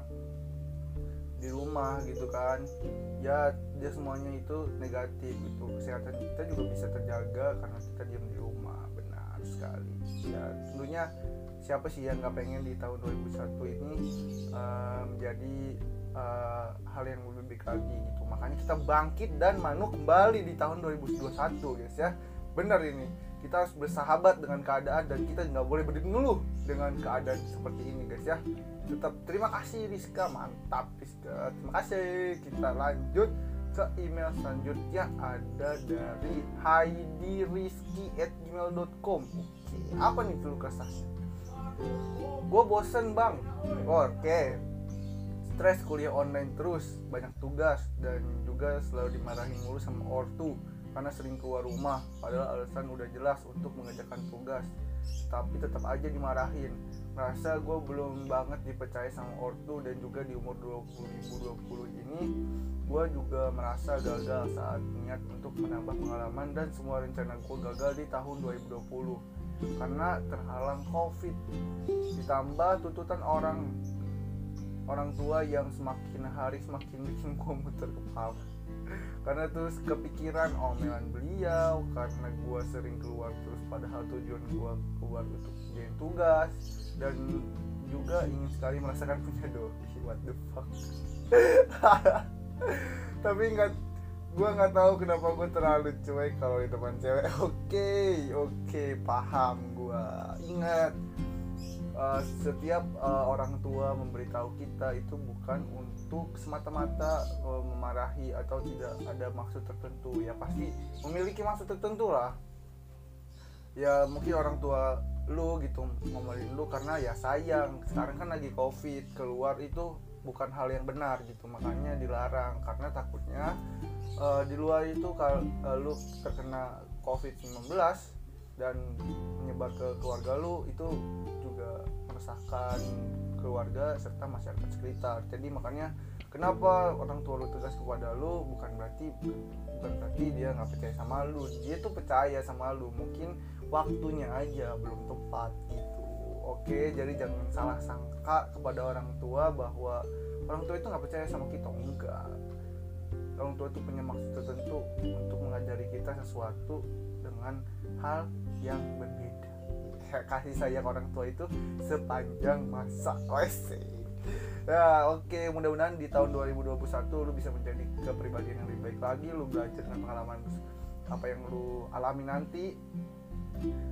di rumah gitu kan. Ya dia semuanya itu negatif itu kesehatan kita juga bisa terjaga karena kita diam di rumah. Sekali ya tentunya siapa sih yang nggak pengen di tahun 2001 ini uh, menjadi uh, hal yang lebih baik lagi gitu. Makanya kita bangkit dan manu kembali di tahun 2021 guys ya. Benar ini. Kita harus bersahabat dengan keadaan dan kita nggak boleh dulu dengan keadaan seperti ini guys ya. Tetap terima kasih Rizka. Mantap Rizka. Terima kasih. Kita lanjut ke email selanjutnya ada dari haidirizki@gmail.com. Oke, apa nih keluh kesahnya? Gue bosen bang. Oke, stres kuliah online terus, banyak tugas dan juga selalu dimarahin mulu sama ortu karena sering keluar rumah. Padahal alasan udah jelas untuk mengerjakan tugas, tapi tetap aja dimarahin merasa gue belum banget dipercaya sama ortu dan juga di umur 2020 ini gue juga merasa gagal saat niat untuk menambah pengalaman dan semua rencana gue gagal di tahun 2020 karena terhalang covid ditambah tuntutan orang orang tua yang semakin hari semakin bikin gue muter kepala. Karena terus kepikiran omelan beliau karena gue sering keluar terus padahal tujuan gue keluar untuk jadi tugas dan juga ingin sekali merasakan punya doi what the fuck? Tapi nggak gue nggak tahu kenapa gue terlalu cuek kalau di depan cewek. Oke okay, oke okay, paham gue ingat uh, setiap uh, orang tua memberitahu kita itu bukan untuk semata-mata uh, memarahi atau tidak ada maksud tertentu. Ya pasti memiliki maksud tertentu lah. Ya mungkin orang tua lu gitu ngomongin lu karena ya sayang. Sekarang kan lagi covid keluar itu bukan hal yang benar gitu makanya dilarang. Karena takutnya uh, di luar itu kalau uh, lu terkena covid 19 dan menyebar ke keluarga lu itu juga meresahkan keluarga serta masyarakat sekitar. Jadi makanya kenapa orang tua lu tegas kepada lu bukan berarti bukan berarti dia nggak percaya sama lu. Dia tuh percaya sama lu. Mungkin waktunya aja belum tepat gitu. Oke jadi jangan salah sangka kepada orang tua bahwa orang tua itu nggak percaya sama kita enggak. Orang tua itu punya maksud tertentu untuk mengajari kita sesuatu dengan hal yang berbeda. Kasih sayang orang tua itu sepanjang masa. Wes. Ya oke okay. mudah-mudahan di tahun 2021 lu bisa menjadi kepribadian yang lebih baik lagi lu belajar dengan pengalaman apa yang lu alami nanti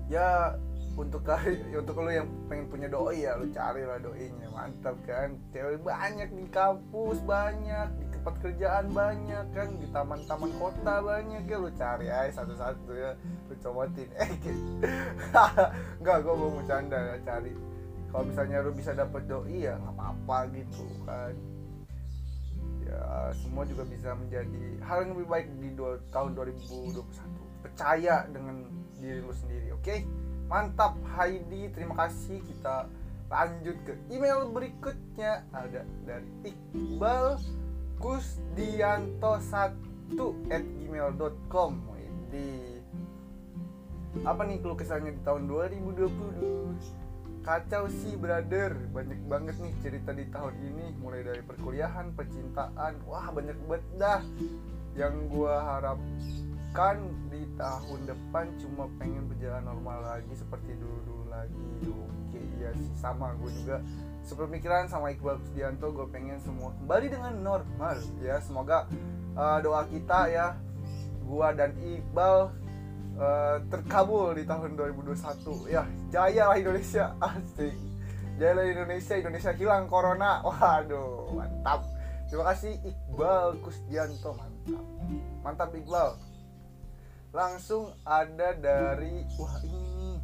ya untuk kali untuk lu yang pengen punya doi ya lu cari lah doinya. Mantap kan? Cewek banyak di kampus banyak di tempat kerjaan banyak kan? Di taman-taman kota banyak ya lu cari aja satu-satu ya. Lu comotin eh nggak gue mau bercanda ya cari. Kalau misalnya lu bisa dapet doi ya nggak apa-apa gitu kan. Ya semua juga bisa menjadi hal yang lebih baik di tahun 2021 percaya dengan diri lu sendiri oke? Okay? mantap Heidi. Terima kasih. Kita lanjut ke email berikutnya. Ada dari Iqbal Kusdianto 1 at gmail.com di apa nih keluh kesahnya di tahun 2020 kacau sih brother. Banyak banget nih cerita di tahun ini. Mulai dari perkuliahan percintaan. Wah banyak banget dah yang gua harap kan di tahun depan cuma pengen berjalan normal lagi seperti dulu-dulu lagi. Oke iya sih sama gue juga. Sepemikiran sama Iqbal Kusdianto gue pengen semua kembali dengan normal ya. Semoga uh, doa kita ya gua dan Iqbal uh, terkabul di tahun 2021 ya jaya lah Indonesia. Asik. Jaya lah Indonesia. Indonesia hilang corona. Waduh mantap. Terima kasih Iqbal Kusdianto mantap. Mantap Iqbal langsung ada dari wah ini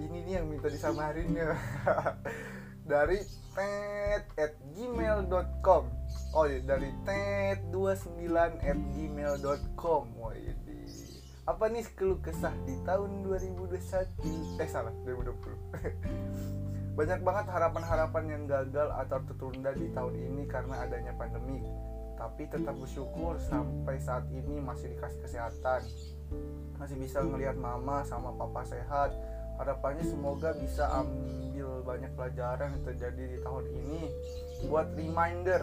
ini nih yang minta disamarin ya. Dari ted at gmail.com oh ya dari ted 29 at gmail.com wah ini. Apa nih keluh kesah di tahun 2021 eh salah 2020 banyak banget harapan-harapan yang gagal atau tertunda di tahun ini karena adanya pandemi tapi tetap bersyukur sampai saat ini masih dikasih kesehatan. Masih bisa ngelihat mama sama papa sehat. Harapannya semoga bisa ambil banyak pelajaran yang terjadi di tahun ini buat reminder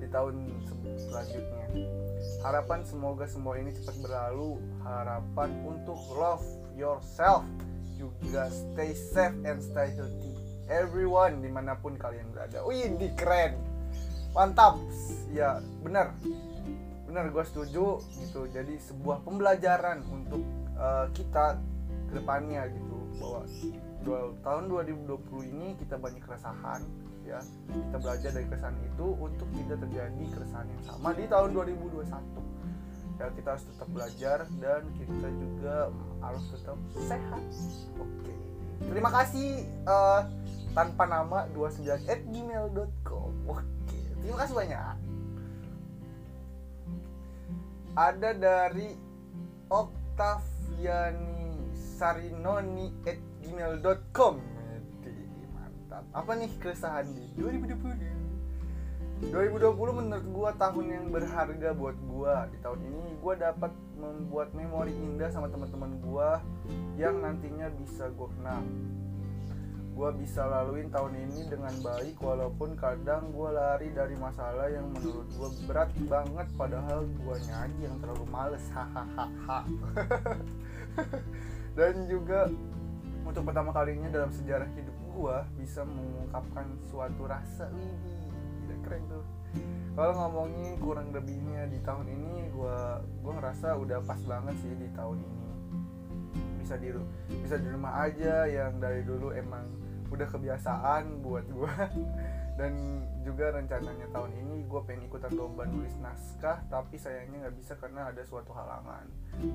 di tahun selanjutnya. Harapan semoga semua ini cepat berlalu. Harapan untuk love yourself. Juga stay safe and stay healthy. Everyone di mana pun kalian berada. Wih di keren mantap. Ya benar. Benar gue setuju gitu. Jadi sebuah pembelajaran untuk uh, kita ke depannya gitu. Bahwa tahun 2020 ini kita banyak keresahan ya. Kita belajar dari keresahan itu untuk tidak terjadi keresahan yang sama di tahun 2021 ya kita harus tetap belajar dan kita juga harus tetap sehat. Oke. Terima kasih uh, tanpa nama 29 at gmail.com terima kasih banyak. Ada dari Octaviani Sarinoni at gmail.com mantap. Apa nih keresahan di 2020 2020 menurut gua tahun yang berharga buat gua. Di tahun ini gua dapat membuat memori indah sama teman-teman gua yang nantinya bisa gua kenal gue bisa laluin tahun ini dengan baik walaupun kadang gue lari dari masalah yang menurut gue berat banget padahal gue nyanyi yang terlalu males. Hahaha. Dan juga untuk pertama kalinya dalam sejarah hidup gue bisa mengungkapkan suatu rasa ini keren tuh. Kalau ngomongin kurang lebihnya di tahun ini gue gue ngerasa udah pas banget sih di tahun ini. Bisa di bisa di rumah aja yang dari dulu emang udah kebiasaan buat gue dan juga rencananya tahun ini gue pengen ikutan lomba nulis naskah tapi sayangnya nggak bisa karena ada suatu halangan.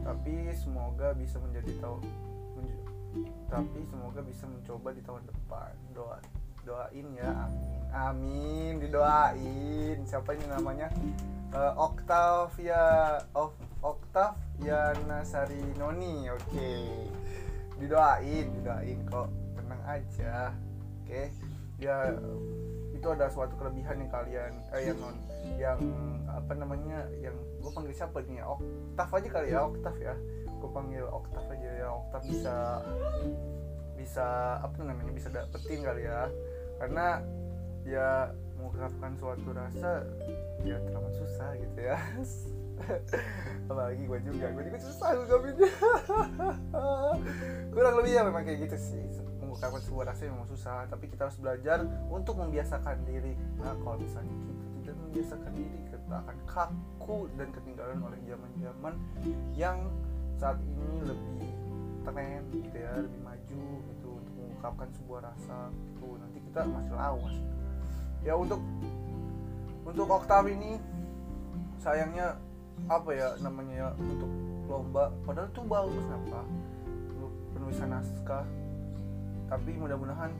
Tapi semoga bisa menjadi tahun tapi semoga bisa mencoba di tahun depan. Doa doain ya amin. Amin didoain. Siapa ini namanya? Uh, Octavia of Octavia Nasari Noni oke. Okay. didoain didoain kok aja. Oke. Okay? ya itu ada suatu kelebihan yang kalian eh yang non yang apa namanya yang gue panggil siapa nih ya? Oktav aja kali ya oktav ya. Gue panggil oktav aja ya oktav bisa bisa apa namanya bisa dapetin kali ya. Karena ya mengungkapkan suatu rasa ya terlalu susah gitu ya. Apalagi gue juga gue juga susah ngungkapinnya. Kurang lebih ya memang kayak gitu sih mengungkapkan sebuah rasa memang susah. Tapi kita harus belajar untuk membiasakan diri. Nah kalau misalnya kita tidak membiasakan diri kita akan kaku dan ketinggalan oleh zaman zaman yang saat ini lebih tren gitu ya lebih maju itu untuk mengungkapkan sebuah rasa tuh nanti kita masih lawas. Ya untuk untuk oktav ini sayangnya apa ya namanya ya untuk lomba. Padahal itu bagus apa penulisan naskah tapi mudah-mudahan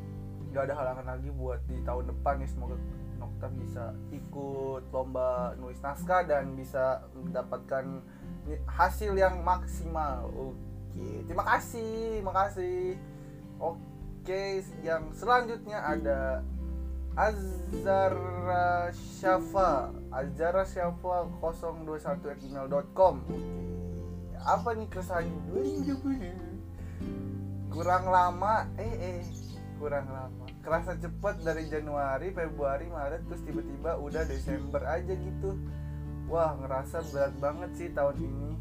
nggak ada halangan lagi buat di tahun depan ya semoga Nokta bisa ikut lomba nulis naskah dan bisa mendapatkan hasil yang maksimal. Oke terima kasih terima kasih. Oke yang selanjutnya ada Azara Syafa. Azara Syafa 021gmail.com Oke Apa nih 2020 Kurang lama Eh eh Kurang lama. Kerasa cepet dari Januari, Februari, Maret Terus tiba-tiba udah Desember aja gitu. Wah ngerasa berat banget sih tahun ini.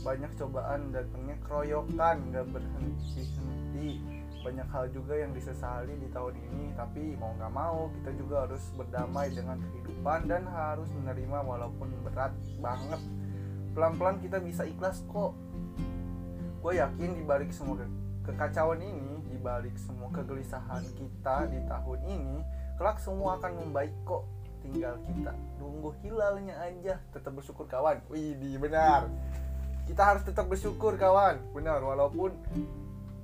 Banyak cobaan datangnya keroyokan Gak berhenti-henti. Banyak hal juga yang disesali di tahun ini tapi mau nggak mau kita juga harus berdamai dengan kehidupan dan harus menerima walaupun berat banget. Pelan-pelan kita bisa ikhlas kok. Gue yakin di balik semua kekacauan ini di balik semua kegelisahan kita di tahun ini kelak semua akan membaik kok. Tinggal kita tunggu hilalnya aja tetap bersyukur kawan. Wih benar. Kita harus tetap bersyukur kawan. Benar walaupun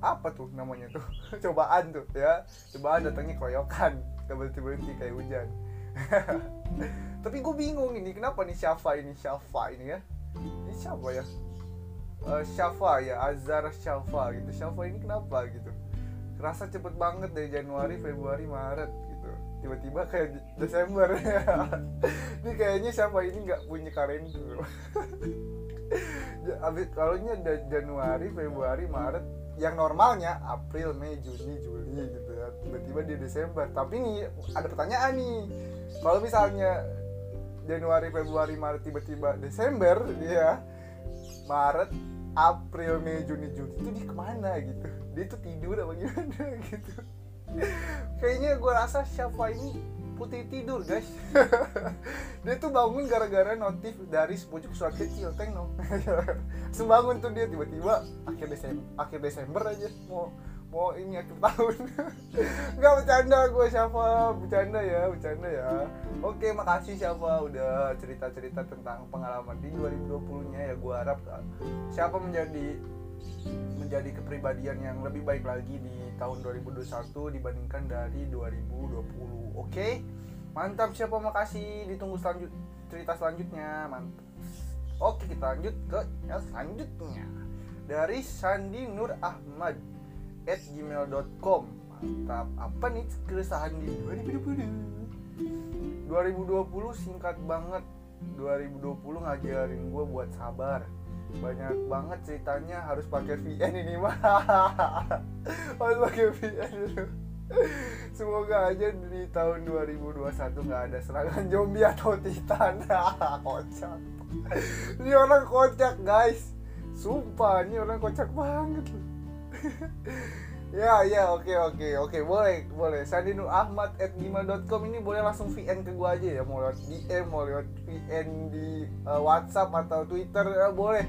apa tuh namanya tuh? Cobaan tuh ya. Cobaan datangnya keroyokan gak berhenti berhenti kayak hujan. Tapi gue bingung ini kenapa nih Syafa ini Syafa ini ya? Ini siapa ya uh, Syafa ya Azhar Syafa gitu. Syafa ini kenapa gitu? Kerasa cepet banget dari Januari Februari Maret gitu. Tiba-tiba kayak Desember. Ini kayaknya Syafa ini nggak punya kalender. Kalau nya Januari Februari Maret yang normalnya April, Mei, Juni, Juli gitu. Ya tiba-tiba di Desember. Tapi nih ada pertanyaan nih. Kalau misalnya Januari, Februari, Maret tiba-tiba Desember dia Maret, April, Mei, Juni, Juli itu dia ke mana gitu? Dia tuh tidur apa gimana gitu? Kayaknya gue rasa siapa ini putih tidur guys. Dia tuh bangun gara-gara notif dari sepucuk surat kecil tengok. Sembangun tuh dia tiba-tiba akhir Desember akhir Desember aja mau mau ini akhir tahun. Nggak bercanda gue siapa bercanda ya bercanda ya. Oke makasih siapa udah cerita-cerita tentang pengalaman di 2020 nya ya gue harap siapa menjadi menjadi kepribadian yang lebih baik lagi di tahun 2021 dibandingkan dari 2020 oke? Mantap siapa makasih. Ditunggu selanjut cerita selanjutnya. Mantap oke kita lanjut ke yang selanjutnya. Dari Sandi Nur Ahmad at gmail.com mantap. Apa nih keresahan di 2020 2020 singkat banget. 2020 ngajarin gue buat sabar. Banyak banget ceritanya harus pakai VN ini mah. Harus pakai VN dulu semoga aja di tahun 2021 nggak ada serangan zombie atau titan. Kocak. Ini orang kocak guys. Sumpah ini orang kocak banget ya ya oke oke oke. Boleh boleh. Sandinu Ahmad at gmail.com ini boleh langsung VN ke gua aja ya. Mau lewat DM mau lewat VN di uh, WhatsApp atau Twitter ya boleh.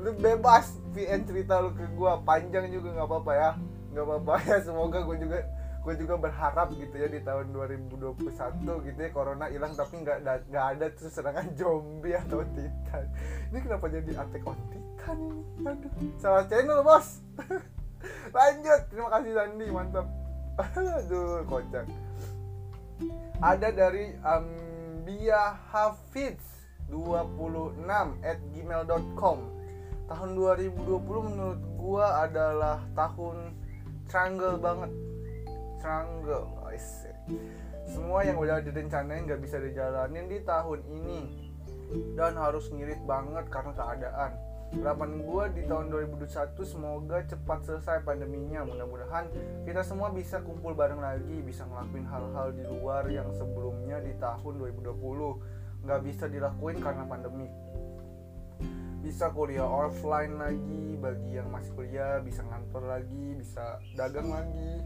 Lu bebas VN cerita lu ke gua. Panjang juga nggak apa-apa ya. Nggak apa-apa ya. Semoga gua juga gue juga berharap gitu ya di tahun 2021 gitu ya. Corona hilang tapi nggak nggak ada tuh serangan zombie atau titan. Ini kenapa jadi attack on titan ini? Aduh. Salah channel bos lanjut. Terima kasih Sandi. Mantap. Aduh kocak. Ada dari Ambia Hafiz 26 at gmail.com tahun 2020 menurut gua adalah tahun triangle banget. Triangle semua yang udah direncanain nggak bisa dijalanin di tahun ini. Dan harus ngirit banget karena keadaan harapan gue di tahun 2021 semoga cepat selesai pandeminya. Mudah-mudahan kita semua bisa kumpul bareng lagi bisa ngelakuin hal-hal di luar yang sebelumnya di tahun 2020 nggak bisa dilakuin karena pandemi. Bisa kuliah offline lagi bagi yang masih kuliah bisa ngantor lagi bisa dagang lagi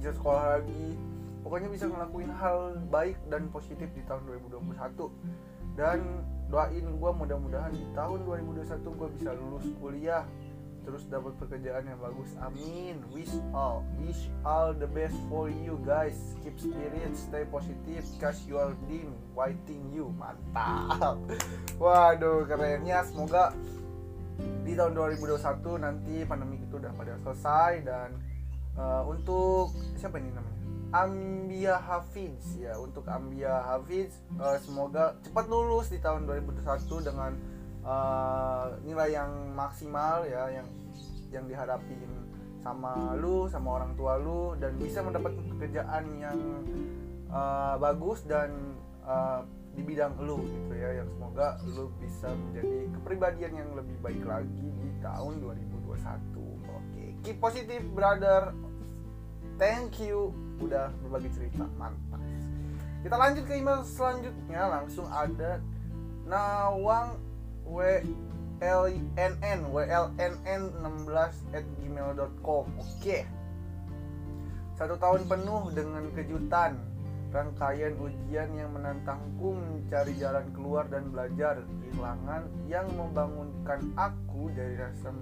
bisa sekolah lagi. Pokoknya bisa ngelakuin hal baik dan positif di tahun 2021 dan doain gue mudah-mudahan di tahun 2021 gue bisa lulus kuliah terus dapat pekerjaan yang bagus. Amin. Wish all wish all the best for you guys. Keep spirit stay positive. Cause you are dim waiting you. Mantap. Waduh kerennya. Semoga di tahun 2021 nanti pandemi itu udah pada selesai dan uh, untuk siapa ini namanya Ambia Hafiz ya. Untuk Ambia Hafiz uh, semoga cepat lulus di tahun 2021 dengan uh, nilai yang maksimal ya yang yang diharapin sama lu sama orang tua lu dan bisa mendapat pekerjaan yang uh, bagus dan uh, di bidang lu gitu ya. Yang semoga lu bisa menjadi kepribadian yang lebih baik lagi di tahun 2021 oke keep positive brother thank you. Udah berbagi cerita. Mantap. Kita lanjut ke email selanjutnya. Langsung ada Nawang WLNN WLNN 16 at gmail.com Oke. Satu tahun penuh dengan kejutan Rangkaian ujian yang menantangku mencari jalan keluar dan belajar Kehilangan yang membangunkan aku dari rasa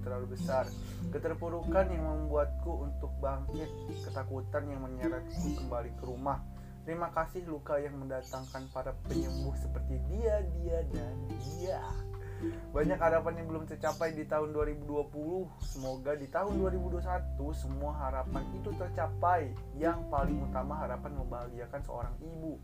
terlalu besar. Keterpurukan yang membuatku untuk bangkit Ketakutan yang menyeretku kembali ke rumah. Terima kasih luka yang mendatangkan para penyembuh seperti dia, dia, dan dia. Banyak harapan yang belum tercapai di tahun 2020 Semoga di tahun 2021 semua harapan itu tercapai. Yang paling utama harapan membahagiakan seorang ibu.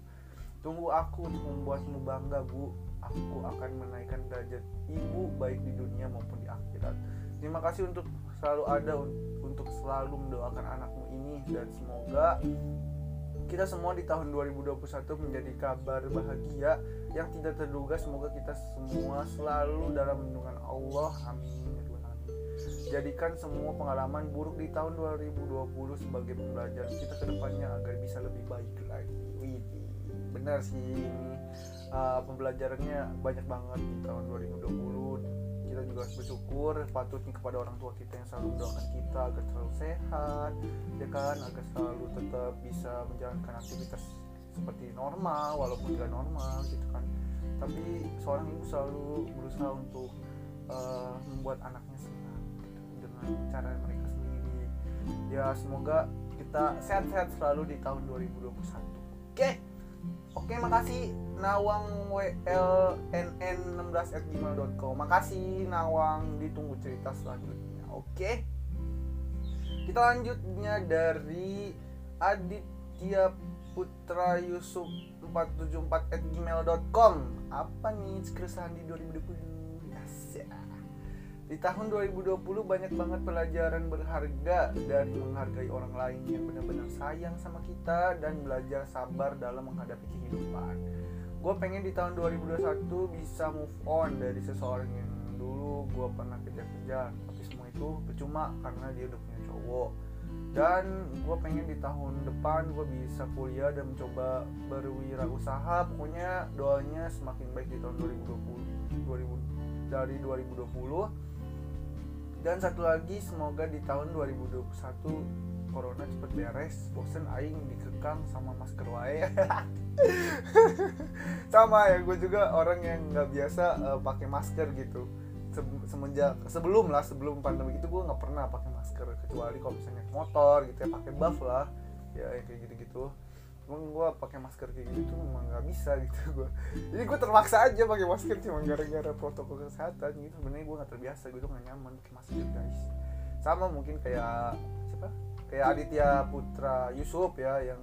Tunggu aku untuk membuatmu bangga bu. Aku akan menaikkan derajat ibu baik di dunia maupun di akhirat Terima kasih untuk selalu ada untuk selalu mendoakan anakmu ini Dan semoga kita semua di tahun 2021 menjadi kabar bahagia yang tidak terduga. Semoga kita semua selalu dalam lindungan Allah. Amin. Ya jadikan semua pengalaman buruk di tahun 2020 sebagai pembelajaran kita ke depannya agar bisa lebih baik lagi. Benar sih ini uh, pembelajarannya banyak banget di tahun 2020 kita juga harus bersyukur patutnya kepada orang tua kita yang selalu mendoakan kita agar selalu sehat ya kan? Agar selalu tetap bisa menjalankan aktivitas seperti normal walaupun tidak normal gitu kan. Tapi seorang ibu selalu berusaha untuk uh, membuat anaknya senang gitu, dengan cara mereka sendiri. Ya semoga kita sehat-sehat selalu di tahun 2021 oke? okay? Oke, makasih Nawang WLNN 16@gmail.com. Makasih Nawang, ditunggu cerita selanjutnya. Oke. Kita lanjutnya dari Aditya Putra Yusuf 474@gmail.com. Apa nih keresahan di 2020? Di tahun 2020 banyak banget pelajaran berharga dari menghargai orang lain yang benar-benar sayang sama kita dan belajar sabar dalam menghadapi kehidupan. Gue pengen di tahun 2021 bisa move on dari seseorang yang dulu gue pernah kejar-kejar, tapi semua itu percuma karena dia udah punya cowok. Dan gue pengen di tahun depan gue bisa kuliah dan mencoba berwirausaha. Pokoknya doanya semakin baik di tahun 2020, 2000 dari 2020 dan satu lagi semoga di tahun 2021 corona cepet beres. Bosen aing dikekang sama masker wae. Sama ya gue juga orang yang nggak biasa uh, pakai masker gitu. Se semenjak sebelum lah sebelum pandemi itu gue nggak pernah pakai masker. Kecuali kalau misalnya motor gitu ya pakai buff lah. Ya kayak gitu gitu emang gue pakai masker kayak gitu tuh emang nggak bisa gitu gue jadi gue terpaksa aja pakai masker cuma gara-gara protokol kesehatan gitu. Sebenarnya gue nggak terbiasa gue tuh nggak nyaman pakai masker guys. Sama mungkin kayak siapa? Kayak Aditya Putra Yusuf ya yang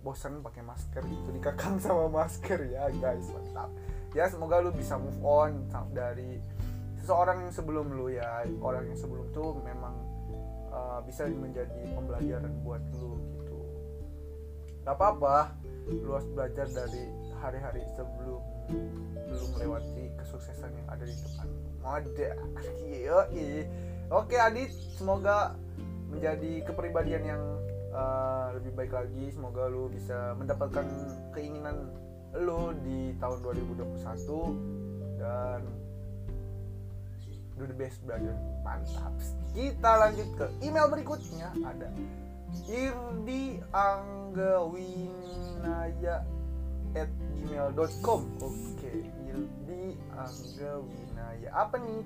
bosan pakai masker itu dikekang sama masker ya guys. Mantap. Ya semoga lu bisa move on dari seseorang yang sebelum lu ya. Orang yang sebelum tuh memang uh, bisa menjadi pembelajaran buat lu gak apa-apa. Lu harus belajar dari hari-hari sebelum lu melewati kesuksesan yang ada di depan. Ada. Oke Adit. Semoga menjadi kepribadian yang uh, lebih baik lagi. Semoga lu bisa mendapatkan keinginan lu di tahun 2021 dan do the best brother mantap. Kita lanjut ke email berikutnya. Ada Irdi Anggawinaya at gmail.com oke Irdi Anggawinaya. Apa nih?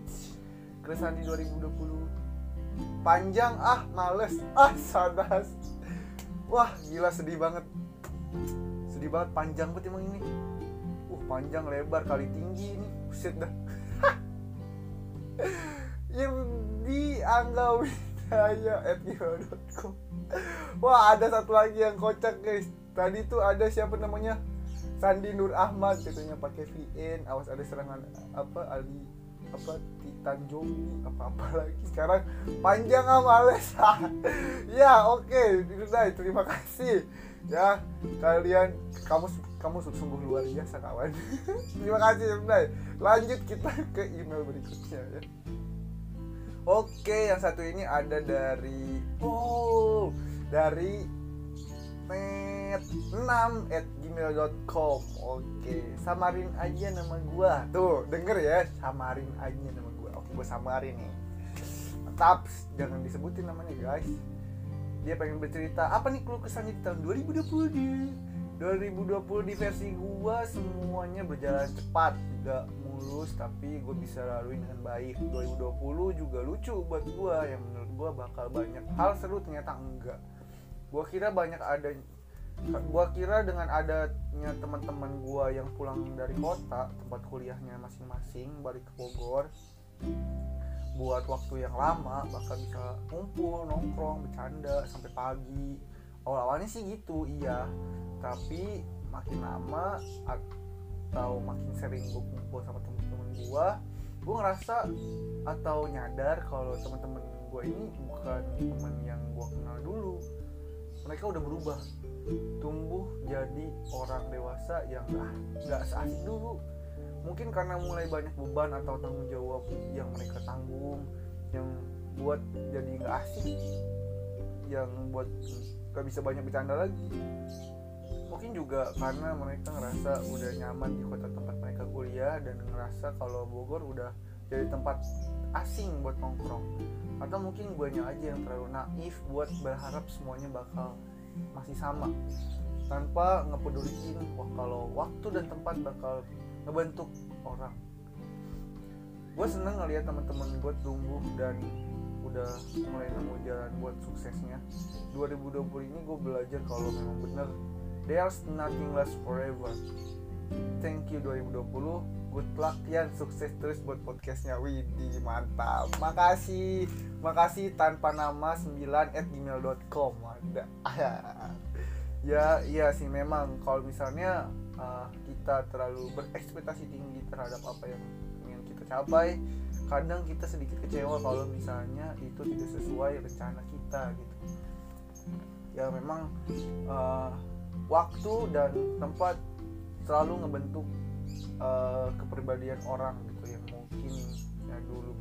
Keresahan di 2020 panjang ah males ah sadas. Wah gila sedih banget. Sedih banget panjang banget emang ini. Uh panjang lebar kali tinggi ini. Buset dah. Yang di Angga Widaya at gmail.com Wah ada satu lagi yang kocak guys. Tadi tuh ada siapa namanya? Sandi Nur Ahmad katanya pakai VN Awas ada serangan apa Ali apa Titan Zombie apa apa lagi. Sekarang panjang ah males ya oke. Okay. terima kasih. Ya kalian kamu kamu sungguh luar biasa kawan. Terima kasih Yundai lanjut kita ke email berikutnya ya oke yang satu ini ada dari oh dari net6 at gmail.com oke samarin aja nama gua. Tuh denger ya samarin aja nama gua. Oke gua samarin nih. Mantap jangan disebutin namanya guys. Dia pengen bercerita apa nih keluh kesannya di tahun 2020 nih 2020 di versi gua semuanya berjalan cepat tidak mulus tapi gue bisa lalui dengan baik. 2020 juga lucu buat gua yang menurut gua bakal banyak hal seru ternyata enggak. Gua kira banyak ada gua kira dengan adanya teman-teman gua yang pulang dari kota tempat kuliahnya masing-masing balik ke Bogor buat waktu yang lama bakal bisa ngumpul nongkrong bercanda sampai pagi. Awal-awalnya sih gitu iya tapi makin lama atau makin sering gue kumpul sama temen-temen gue gue ngerasa atau nyadar kalau temen-temen gue ini bukan temen yang gue kenal dulu. Mereka udah berubah tumbuh jadi orang dewasa yang ah nggak seasik dulu. Mungkin karena mulai banyak beban atau tanggung jawab yang mereka tanggung yang buat jadi nggak asik yang buat gak bisa banyak bercanda lagi mungkin juga karena mereka ngerasa udah nyaman di kota tempat mereka kuliah dan ngerasa kalau Bogor udah jadi tempat asing buat nongkrong. Atau mungkin gue aja yang terlalu naif buat berharap semuanya bakal masih sama. Tanpa ngepeduliin wah kalau waktu dan tempat bakal ngebentuk orang. Gue seneng ngeliat teman-teman gue tumbuh dan udah mulai nemu jalan buat suksesnya. 2020 ini gue belajar kalau memang bener there's nothing last forever. Thank you 2020 good luck ya sukses terus buat podcastnya. Widi mantap. Makasih. Makasih tanpa nama 9 at gmail.com ada. Ya iya sih. Memang kalau misalnya uh, kita terlalu berekspektasi tinggi terhadap apa yang ingin kita capai kadang kita sedikit kecewa kalau misalnya itu tidak sesuai rencana kita gitu. Ya memang uh, waktu dan tempat selalu ngebentuk uh, kepribadian orang gitu yang mungkin ya dulu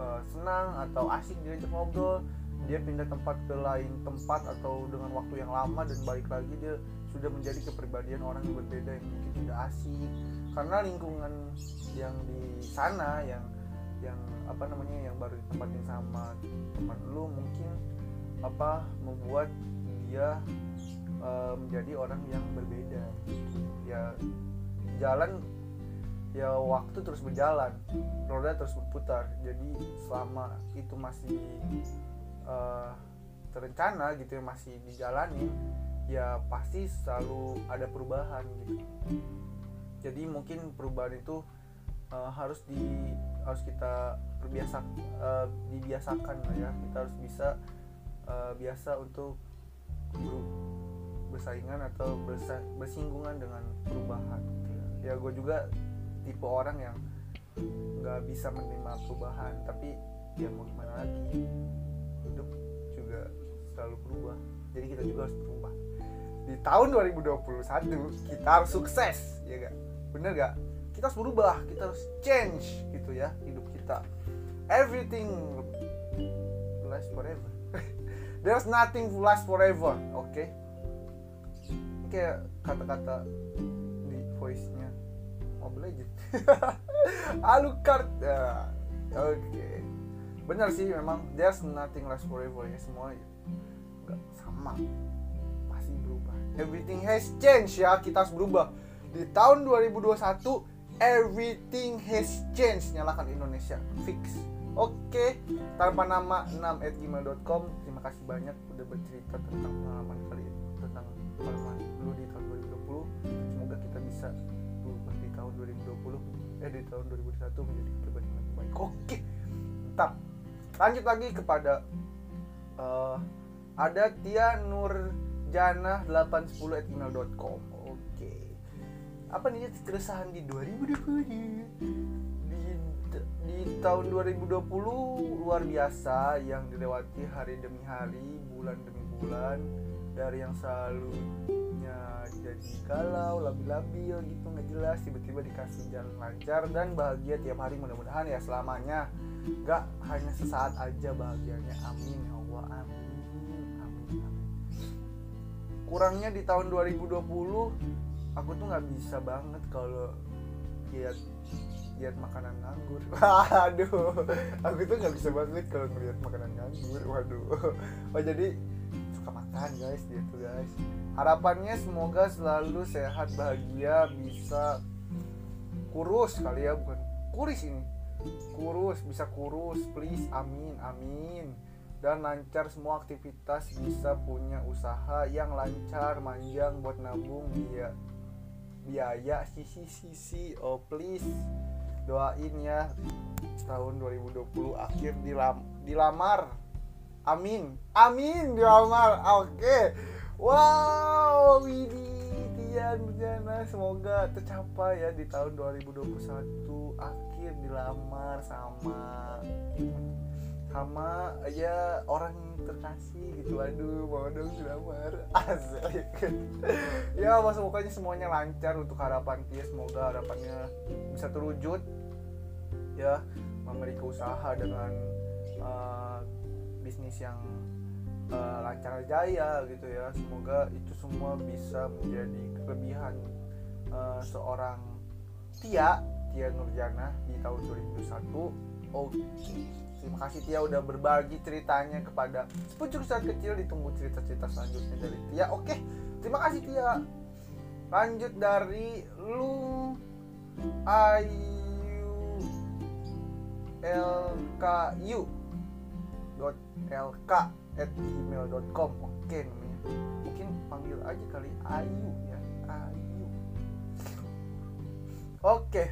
uh, senang atau asik diajak ngobrol dia pindah tempat ke lain tempat atau dengan waktu yang lama dan balik lagi dia sudah menjadi kepribadian orang yang berbeda yang mungkin tidak asik. Karena lingkungan yang di sana yang yang apa namanya yang baru ditempatin sama teman lu mungkin apa membuat dia menjadi orang yang berbeda. Ya jalan ya waktu terus berjalan roda terus berputar. Jadi selama itu masih uh, terencana gitu ya masih dijalani ya pasti selalu ada perubahan gitu. Jadi mungkin perubahan itu uh, harus di harus kita berbiasa uh, dibiasakan lah ya. Kita harus bisa uh, biasa untuk bersaingan atau bersa bersinggungan dengan perubahan ya. Gue juga tipe orang yang nggak bisa menerima perubahan tapi ya mau gimana lagi hidup juga selalu berubah. Jadi kita juga harus berubah. Di tahun 2021 kita harus sukses ya gak bener gak kita harus berubah kita harus change gitu ya hidup kita. Everything lasts forever. There's nothing lasts forever oke okay? Kayak kata-kata di voice nya Mobile Legend Alucard ya oke. Okay. benar sih memang there's nothing lasts forever ya semua nggak sama. Pasti berubah. Everything has changed ya kita harus berubah. Di tahun 2021 everything has changed. Nyalakan Indonesia fix. Oke, tanpa nama 6@gmail.com. Terima kasih banyak udah bercerita tentang pengalaman kalian tentang pengalaman 2020 eh di tahun 2021 menjadi pribadi yang lebih baik. Oke. Mantap. Lanjut lagi kepada uh, ada Tia Nurjana 810@gmail.com. Oke. Apa nih keresahan di 2020? di tahun 2020 luar biasa yang dilewati hari demi hari, bulan demi bulan dari yang selalunya jadi galau, labil-labil gitu nggak jelas tiba-tiba dikasih jalan lancar dan bahagia tiap hari mudah-mudahan ya selamanya. Nggak hanya sesaat aja bahagianya amin ya Allah amin amin amin. Kurangnya di tahun 2020 aku tuh nggak bisa banget kalau lihat lihat makanan nganggur. Waduh aku tuh nggak bisa banget kalau ngeliat makanan nganggur waduh. Oh jadi makan guys gitu guys. Harapannya semoga selalu sehat bahagia bisa kurus kali ya bukan kuris ini. Kurus bisa kurus please amin amin. Dan lancar semua aktivitas bisa punya usaha yang lancar manjang buat nabung biaya biaya sisi sisi oh please doain ya tahun 2020 akhir dilam dilamar amin. Amin dilamar oke. Okay. wow ini Tian Bujana semoga tercapai ya di tahun 2021 akhir dilamar sama sama ya orang terkasih gitu. Aduh mau dong dilamar. Asik. Ya mas pokoknya semuanya lancar untuk harapan Tia semoga harapannya bisa terwujud. Ya memiliki usaha dengan uh, bisnis yang uh, lancar jaya gitu ya semoga itu semua bisa menjadi kelebihan uh, seorang Tia Tia Nurjana di tahun 2021 oke okay Terima kasih Tia udah berbagi ceritanya kepada sepucuk saat kecil ditunggu cerita-cerita selanjutnya dari Tia. Oke, terima kasih Tia. Lanjut dari lu ayu lku dot lk at gmail.com oke namanya. Mungkin panggil aja kali ayu ya. Ayu. Oke.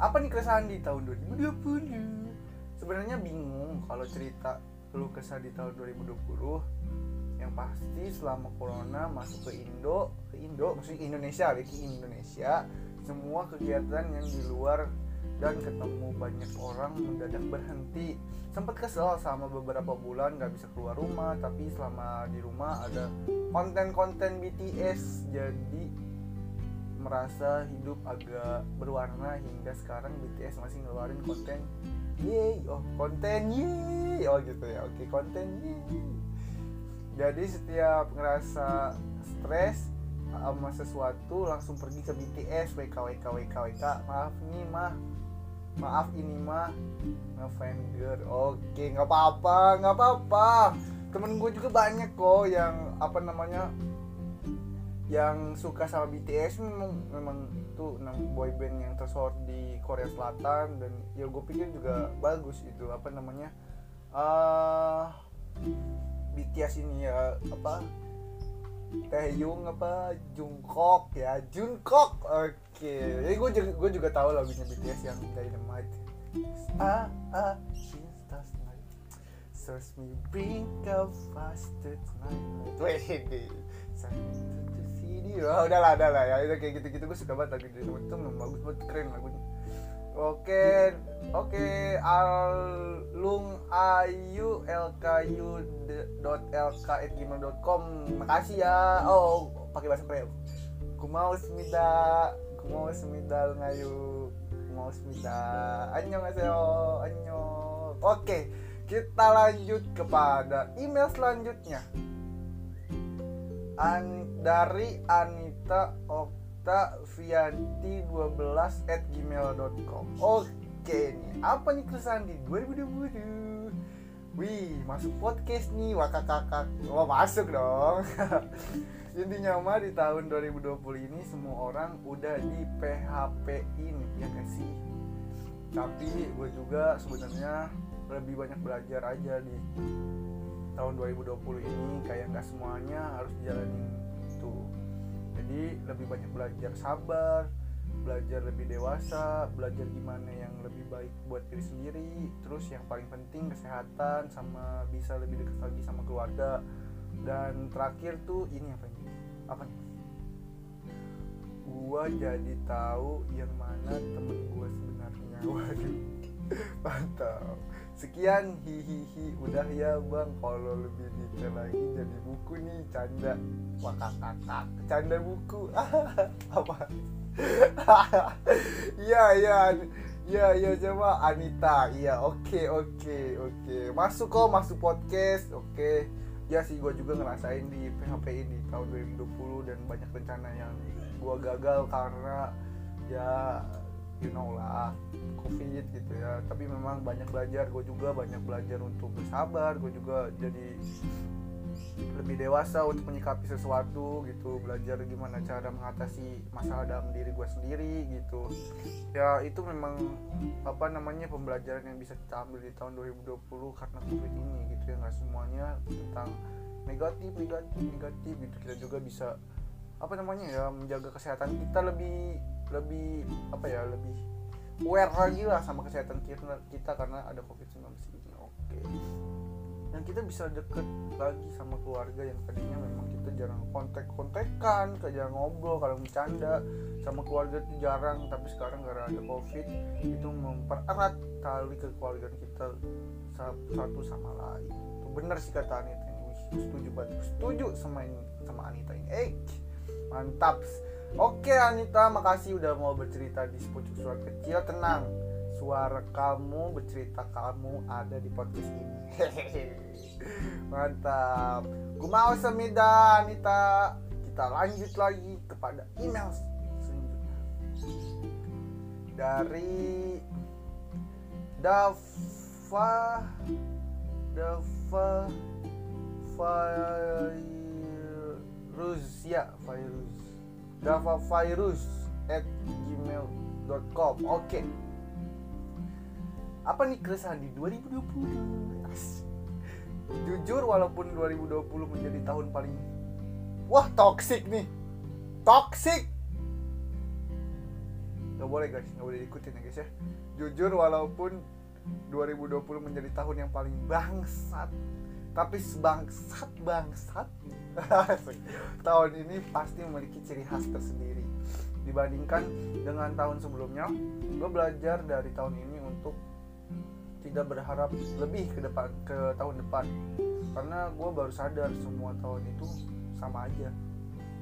Apa nih keresahan di tahun 2020 sebenarnya bingung kalau cerita lu kesah di tahun 2020 yang pasti selama corona masuk ke Indo ke Indo maksudnya Indonesia ke Indonesia semua kegiatan yang di luar dan ketemu banyak orang mendadak berhenti. Sempat kesel sama beberapa bulan nggak bisa keluar rumah tapi selama di rumah ada konten-konten BTS jadi merasa hidup agak berwarna hingga sekarang BTS masih ngeluarin konten. Yeay oh konten yeay oh gitu ya. Oke konten yeay. Jadi setiap ngerasa stres sama sesuatu langsung pergi ke BTS WK WK WK WK maaf nih mah maaf ini mah ngefan girl oke nggak apa-apa nggak apa-apa. Temen gue juga banyak kok yang apa namanya yang suka sama BTS memang memang itu enam boy band yang tersohor di Korea Selatan. Dan ya gue pikir juga bagus itu apa namanya uh, BTS ini ya apa Taehyung apa Jungkook ya Jungkook. Oke okay. jadi gue juga gue juga tahu lagunya BTS yang Dynamite. Ah ah stars night. Search me bring up faster tonight. Wait, oh, udah lah udah lah. Ya itu kayak gitu gitu gue suka banget lagu itu itu bagus banget. Keren lagunya. Oke oke. Alung ayu lku dot lk at gmail dot com. Makasih ya. Oh pakai bahasa Korea kumau semida kumau semida ngayu. Kumau semida annyeonghaseyo. Annyeong. Oke kita lanjut kepada email selanjutnya. An dari Anita Oktavianti 12 at gmail.com Oke nih, apa nih keresahan di 2020? Wih, masuk podcast nih, wakak kakak Wah masuk dong Intinya mah di tahun 2020 ini semua orang udah di PHP-in ya gak sih? Tapi gue juga sebenarnya lebih banyak belajar aja di tahun 2020 ini kayak nggak semuanya harus dijalanin itu jadi lebih banyak belajar sabar belajar lebih dewasa belajar gimana yang lebih baik buat diri sendiri terus yang paling penting kesehatan sama bisa lebih dekat lagi sama keluarga dan terakhir tuh ini apa ini? Apa nih? Gua jadi tahu yang mana temen gua sebenarnya. Waduh. Mantap. Sekian. Hihihi udah ya bang. Kalau lebih detail lagi jadi buku nih canda. Wakak kakak. Canda buku. Apa? Iya iya. Iya iya coba. Anita. Iya oke oke oke. Masuk kok masuk podcast. Oke ya sih gue juga ngerasain di PHP ini tahun 2020 dan banyak rencana yang gue gagal karena ya you know lah covid gitu ya. Tapi memang banyak belajar gue juga banyak belajar untuk bersabar gue juga jadi lebih dewasa untuk menyikapi sesuatu gitu belajar gimana cara mengatasi masalah dalam diri gue sendiri gitu. Ya itu memang apa namanya pembelajaran yang bisa kita ambil di tahun 2020 karena covid ini gitu ya. Nggak semuanya tentang negatif negatif negatif gitu. Kita juga bisa apa namanya ya menjaga kesehatan kita lebih lebih apa ya lebih aware lagi lah sama kesehatan kita, karena ada covid 19 ini. Oke dan kita bisa deket lagi sama keluarga yang tadinya memang kita jarang kontak kontekan kayak jarang ngobrol kalau bercanda. Sama keluarga itu jarang tapi sekarang gara ada covid itu mempererat tali kekeluargaan kita satu sama lain. Itu bener sih kata Anita ini. Setuju banget. Setuju sama ini sama Anita ini. Eh mantap. Oke Anita, makasih udah mau bercerita di sepucuk suara kecil. Tenang, suara kamu bercerita kamu ada di podcast ini. Mantap. Semida Anita. Kita lanjut lagi kepada email selanjutnya. Dari Dava Dava Virus ya Virus davavirus at gmail.com oke okay. apa nih keresahan di 2020 jujur walaupun 2020 menjadi tahun paling wah toxic nih. Toxic. Gak boleh guys, gak boleh ikutin ya guys ya. Jujur walaupun 2020 menjadi tahun yang paling bangsat Tapi sebangsat bangsat tahun ini pasti memiliki ciri khas tersendiri. Dibandingkan dengan tahun sebelumnya gue belajar dari tahun ini untuk tidak berharap lebih ke depan ke tahun depan. Karena gue baru sadar semua tahun itu sama aja.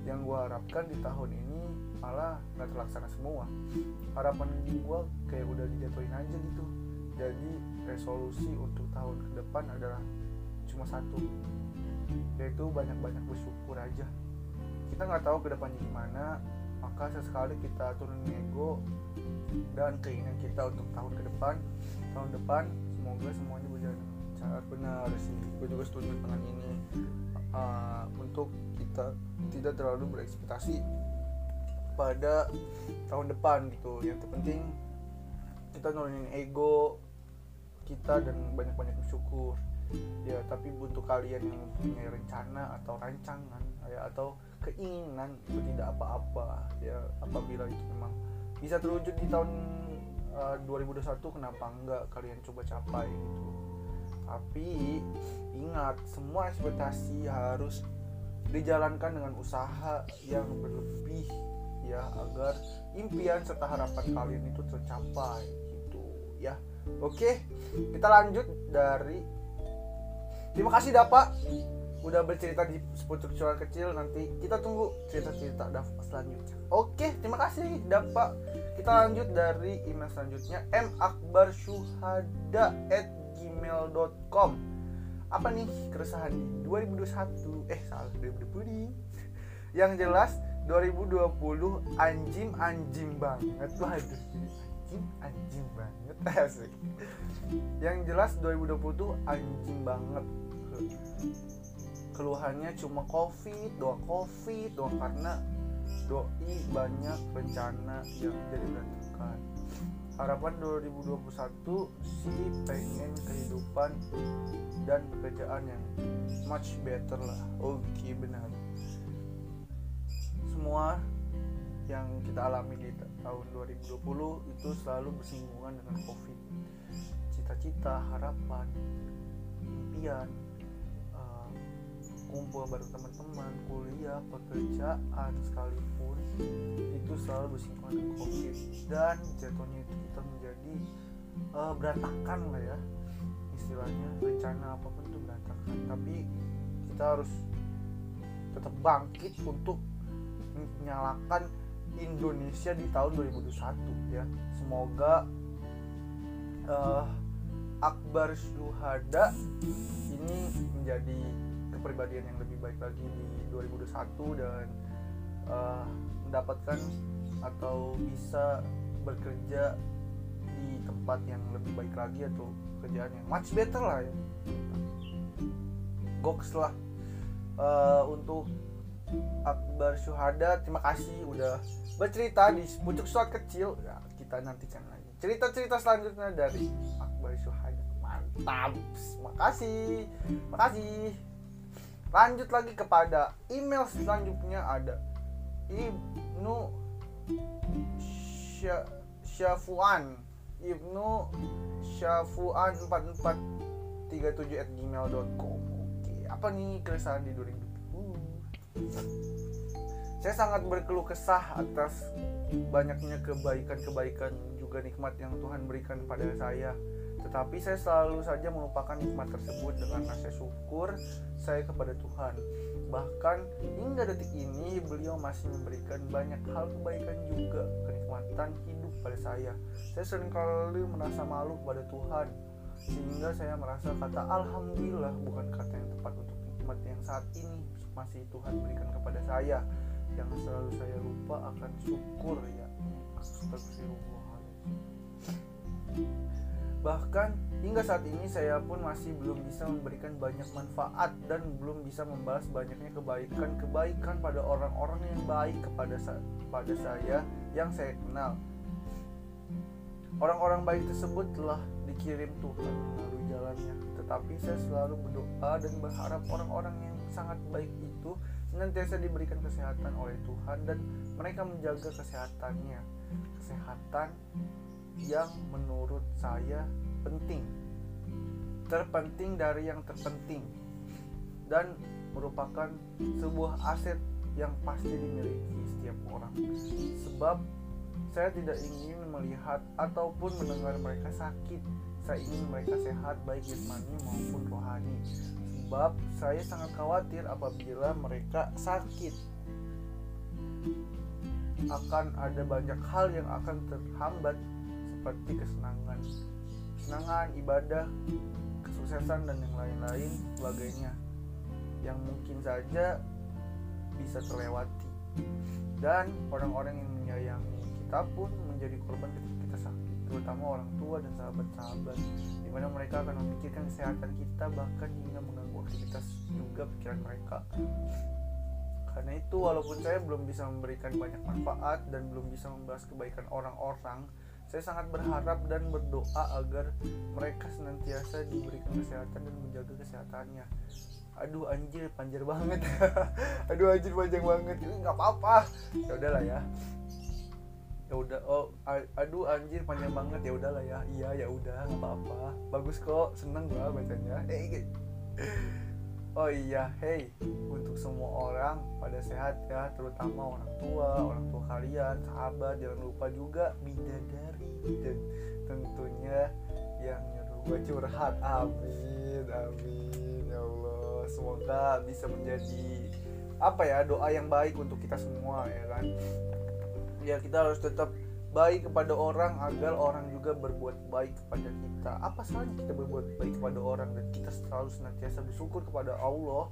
Yang gue harapkan di tahun ini malah nggak terlaksana semua. Harapan gue kayak udah dijatuhin aja gitu. Jadi resolusi untuk tahun ke depan adalah cuma satu yaitu banyak-banyak bersyukur aja. Kita nggak tahu ke depannya gimana maka sesekali kita turunin ego dan keinginan kita untuk tahun ke depan tahun depan semoga semuanya berjalan sangat benar sih. Gue juga setuju dengan ini. Uh, untuk kita tidak terlalu berekspektasi pada tahun depan gitu. Yang terpenting kita nurunin ego kita dan banyak-banyak bersyukur. Ya tapi untuk kalian yang mempunyai rencana atau rancangan ya atau keinginan itu tidak apa-apa. Ya apabila itu memang bisa terwujud di tahun uh, 2021 kenapa enggak kalian coba capai gitu? Tapi ingat semua ekspektasi harus dijalankan dengan usaha yang berlebih ya agar impian serta harapan kalian itu tercapai gitu ya. Oke kita lanjut dari Terima kasih Dapa udah bercerita di sepucuk kecil. Nanti kita tunggu cerita-cerita Dafa selanjutnya oke terima kasih Dafa kita lanjut dari email selanjutnya. Gmail.com apa nih keresahan di 2021 eh salah 2020 yang jelas 2020 anjing anjing banget. Waduh anjing anjing banget. Asik. Yang jelas 2020 tuh anjing banget. Keluhannya cuma covid doa covid doa karena doi banyak rencana yang jadi berantakan harapan 2021 sih pengen kehidupan dan pekerjaan yang much better lah. Oke okay, benar. Semua yang kita alami di tahun 2020 itu selalu bersinggungan dengan covid. Cita-cita harapan impian kumpul bareng teman-teman kuliah pekerjaan sekalipun itu selalu bersinggungan dengan covid. Dan jatuhnya itu kita menjadi uh, berantakan lah ya istilahnya. Rencana apa pun itu berantakan. Tapi kita harus tetap bangkit untuk menyalakan Indonesia di tahun 2021 ya. Semoga uh, Akbar Syuhada ini menjadi kepribadian yang lebih baik lagi di 2021 dan uh, mendapatkan atau bisa bekerja di tempat yang lebih baik lagi atau kerjaan yang much better lah ya. Goks lah. Uh, untuk Akbar Syuhada terima kasih udah bercerita di pucuk suat kecil. Ya, kita nantikan lagi. Cerita-cerita selanjutnya dari Akbar Syuhada. Mantap. Makasih makasih lanjut lagi kepada email selanjutnya ada Ibnu Syafuan. Ibnu Syafuan 4437 at gmail.com Oke, apa nih keresahan di 2020? Saya sangat berkeluh kesah atas banyaknya kebaikan-kebaikan juga nikmat yang Tuhan berikan pada saya tetapi saya selalu saja melupakan nikmat tersebut dengan rasa syukur saya kepada Tuhan. Bahkan hingga detik ini beliau masih memberikan banyak hal kebaikan juga kenikmatan hidup pada saya. Saya sering kali merasa malu kepada Tuhan sehingga saya merasa kata alhamdulillah bukan kata yang tepat untuk nikmat yang saat ini masih Tuhan berikan kepada saya yang selalu saya lupa akan syukur ya astagfirullahaladzim Bahkan hingga saat ini saya pun masih belum bisa memberikan banyak manfaat dan belum bisa membalas banyaknya kebaikan-kebaikan pada orang-orang yang baik kepada sa pada saya yang saya kenal. Orang-orang baik tersebut telah dikirim Tuhan melalui jalannya, tetapi saya selalu berdoa dan berharap orang-orang yang sangat baik itu senantiasa diberikan kesehatan oleh Tuhan dan mereka menjaga kesehatannya. Kesehatan yang menurut saya penting. Terpenting dari yang terpenting. Dan merupakan sebuah aset yang pasti dimiliki setiap orang. Sebab saya tidak ingin melihat ataupun mendengar mereka sakit. Saya ingin mereka sehat baik jasmani maupun rohani. Sebab saya sangat khawatir apabila mereka sakit. Akan ada banyak hal yang akan terhambat seperti kesenangan. Kesenangan ibadah kesuksesan dan yang lain-lain sebagainya. Yang mungkin saja bisa terlewati. Dan orang-orang yang menyayangi kita pun menjadi korban ketika kita sakit terutama orang tua dan sahabat-sahabat di mana mereka akan memikirkan kesehatan kita bahkan hingga mengganggu aktivitas juga pikiran mereka. Karena itu walaupun saya belum bisa memberikan banyak manfaat dan belum bisa membahas kebaikan orang-orang saya sangat berharap dan berdoa agar mereka senantiasa diberikan kesehatan dan menjaga kesehatannya. Aduh anjir panjang banget. Aduh anjir panjang banget. Ini nggak apa-apa. Ya udahlah ya. Ya udah. Oh, aduh anjir panjang banget. Ya udahlah ya. Iya ya udah nggak apa-apa. Bagus kok. Seneng gua bacanya. Eh, Oh iya, hey, untuk semua orang pada sehat ya, terutama orang tua, orang tua kalian, sahabat, jangan lupa juga bidadari dan tentunya yang nyuruh gue curhat. Amin, amin, ya Allah. semoga bisa menjadi apa ya doa yang baik untuk kita semua ya kan ya kita harus tetap baik kepada orang agar orang juga berbuat baik kepada kita. Apa salahnya kita berbuat baik kepada orang dan kita selalu senantiasa bersyukur kepada Allah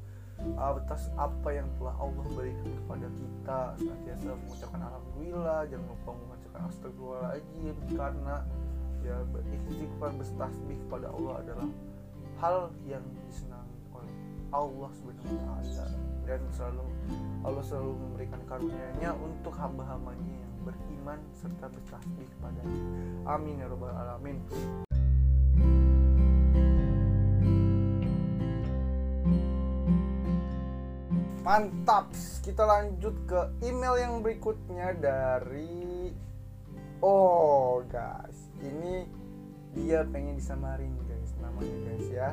atas apa yang telah Allah berikan kepada kita? Senantiasa mengucapkan alhamdulillah jangan lupa mengucapkan astagfirullahaladzim karena ya beristighfar bertasbih kepada Allah adalah hal yang disenangi oleh Allah subhanahu wa taala. Dan selalu Allah selalu memberikan karunia-Nya untuk hamba-hambanya beriman serta bertasbih kepadanya. Amin ya rabbal alamin. Mantap. Kita lanjut ke email yang berikutnya dari Oh, guys. Ini dia pengen disamarin, guys. Namanya, guys ya.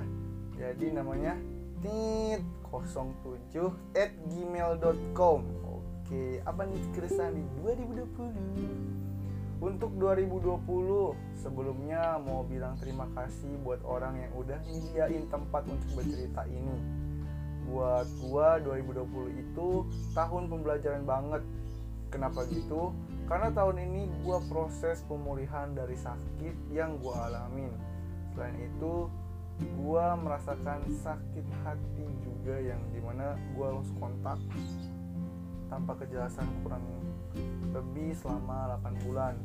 Jadi namanya Tit 07 at gmail.com Oke, apa nih keresahan di 2020? Untuk 2020, sebelumnya mau bilang terima kasih buat orang yang udah nyediain tempat untuk bercerita ini. Buat gua 2020 itu tahun pembelajaran banget. Kenapa gitu? Karena tahun ini gua proses pemulihan dari sakit yang gua alamin. Selain itu, gue merasakan sakit hati juga yang di mana gue lost kontak tanpa kejelasan kurang lebih selama 8 bulan.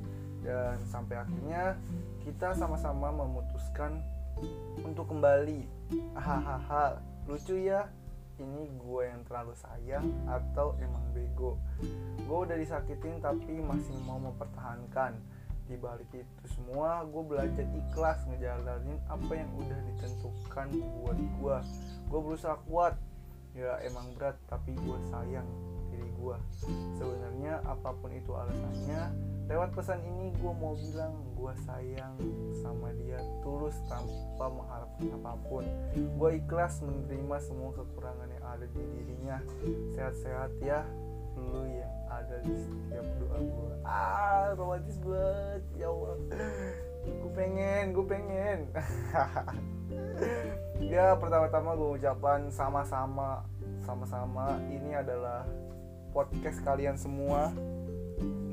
Dan sampai akhirnya kita sama-sama memutuskan untuk kembali. Hahaha lucu ya. Ini gue yang terlalu sayang atau emang bego? Gue udah disakitin tapi masih mau mempertahankan. Di balik itu semua gue belajar ikhlas ngejalanin apa yang udah ditentukan buat gue gue berusaha kuat. Ya emang berat tapi gue sayang diri gue sebenarnya apa pun itu alasannya lewat pesan ini gue mau bilang gue sayang sama dia tulus tanpa mengharapkan apa pun. Gue ikhlas menerima semua kekurangan yang ada di dirinya. Sehat-sehat ya lu yang ada di setiap doa gue ah romantis banget ya Allah. Gue pengen gue pengen. Ya pertama-tama gue ucapan sama-sama sama-sama. Ini adalah podcast kalian semua.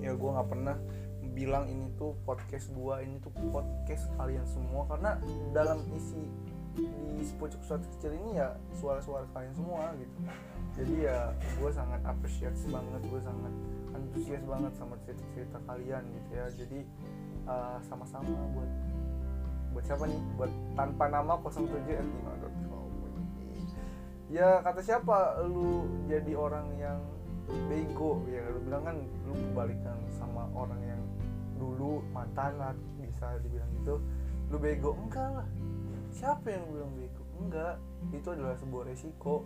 Ya gue nggak pernah bilang ini tuh podcast gue ini tuh podcast kalian semua. Karena dalam isi di sepucuk suatu kecil ini ya suara-suara kalian semua gitu. Jadi ya gue sangat appreciate banget gue sangat antusias banget sama cerita-cerita kalian gitu ya. Jadi uh, sama-sama buat buat siapa nih? Buat tanpa nama 07 at ya kata siapa? Lu jadi orang yang bego ya. Lu bilang kan lu balikan sama orang yang dulu mantan lah bisa dibilang gitu. Lu bego? Enggak lah. Siapa yang bilang bego? Enggak. Itu adalah sebuah resiko.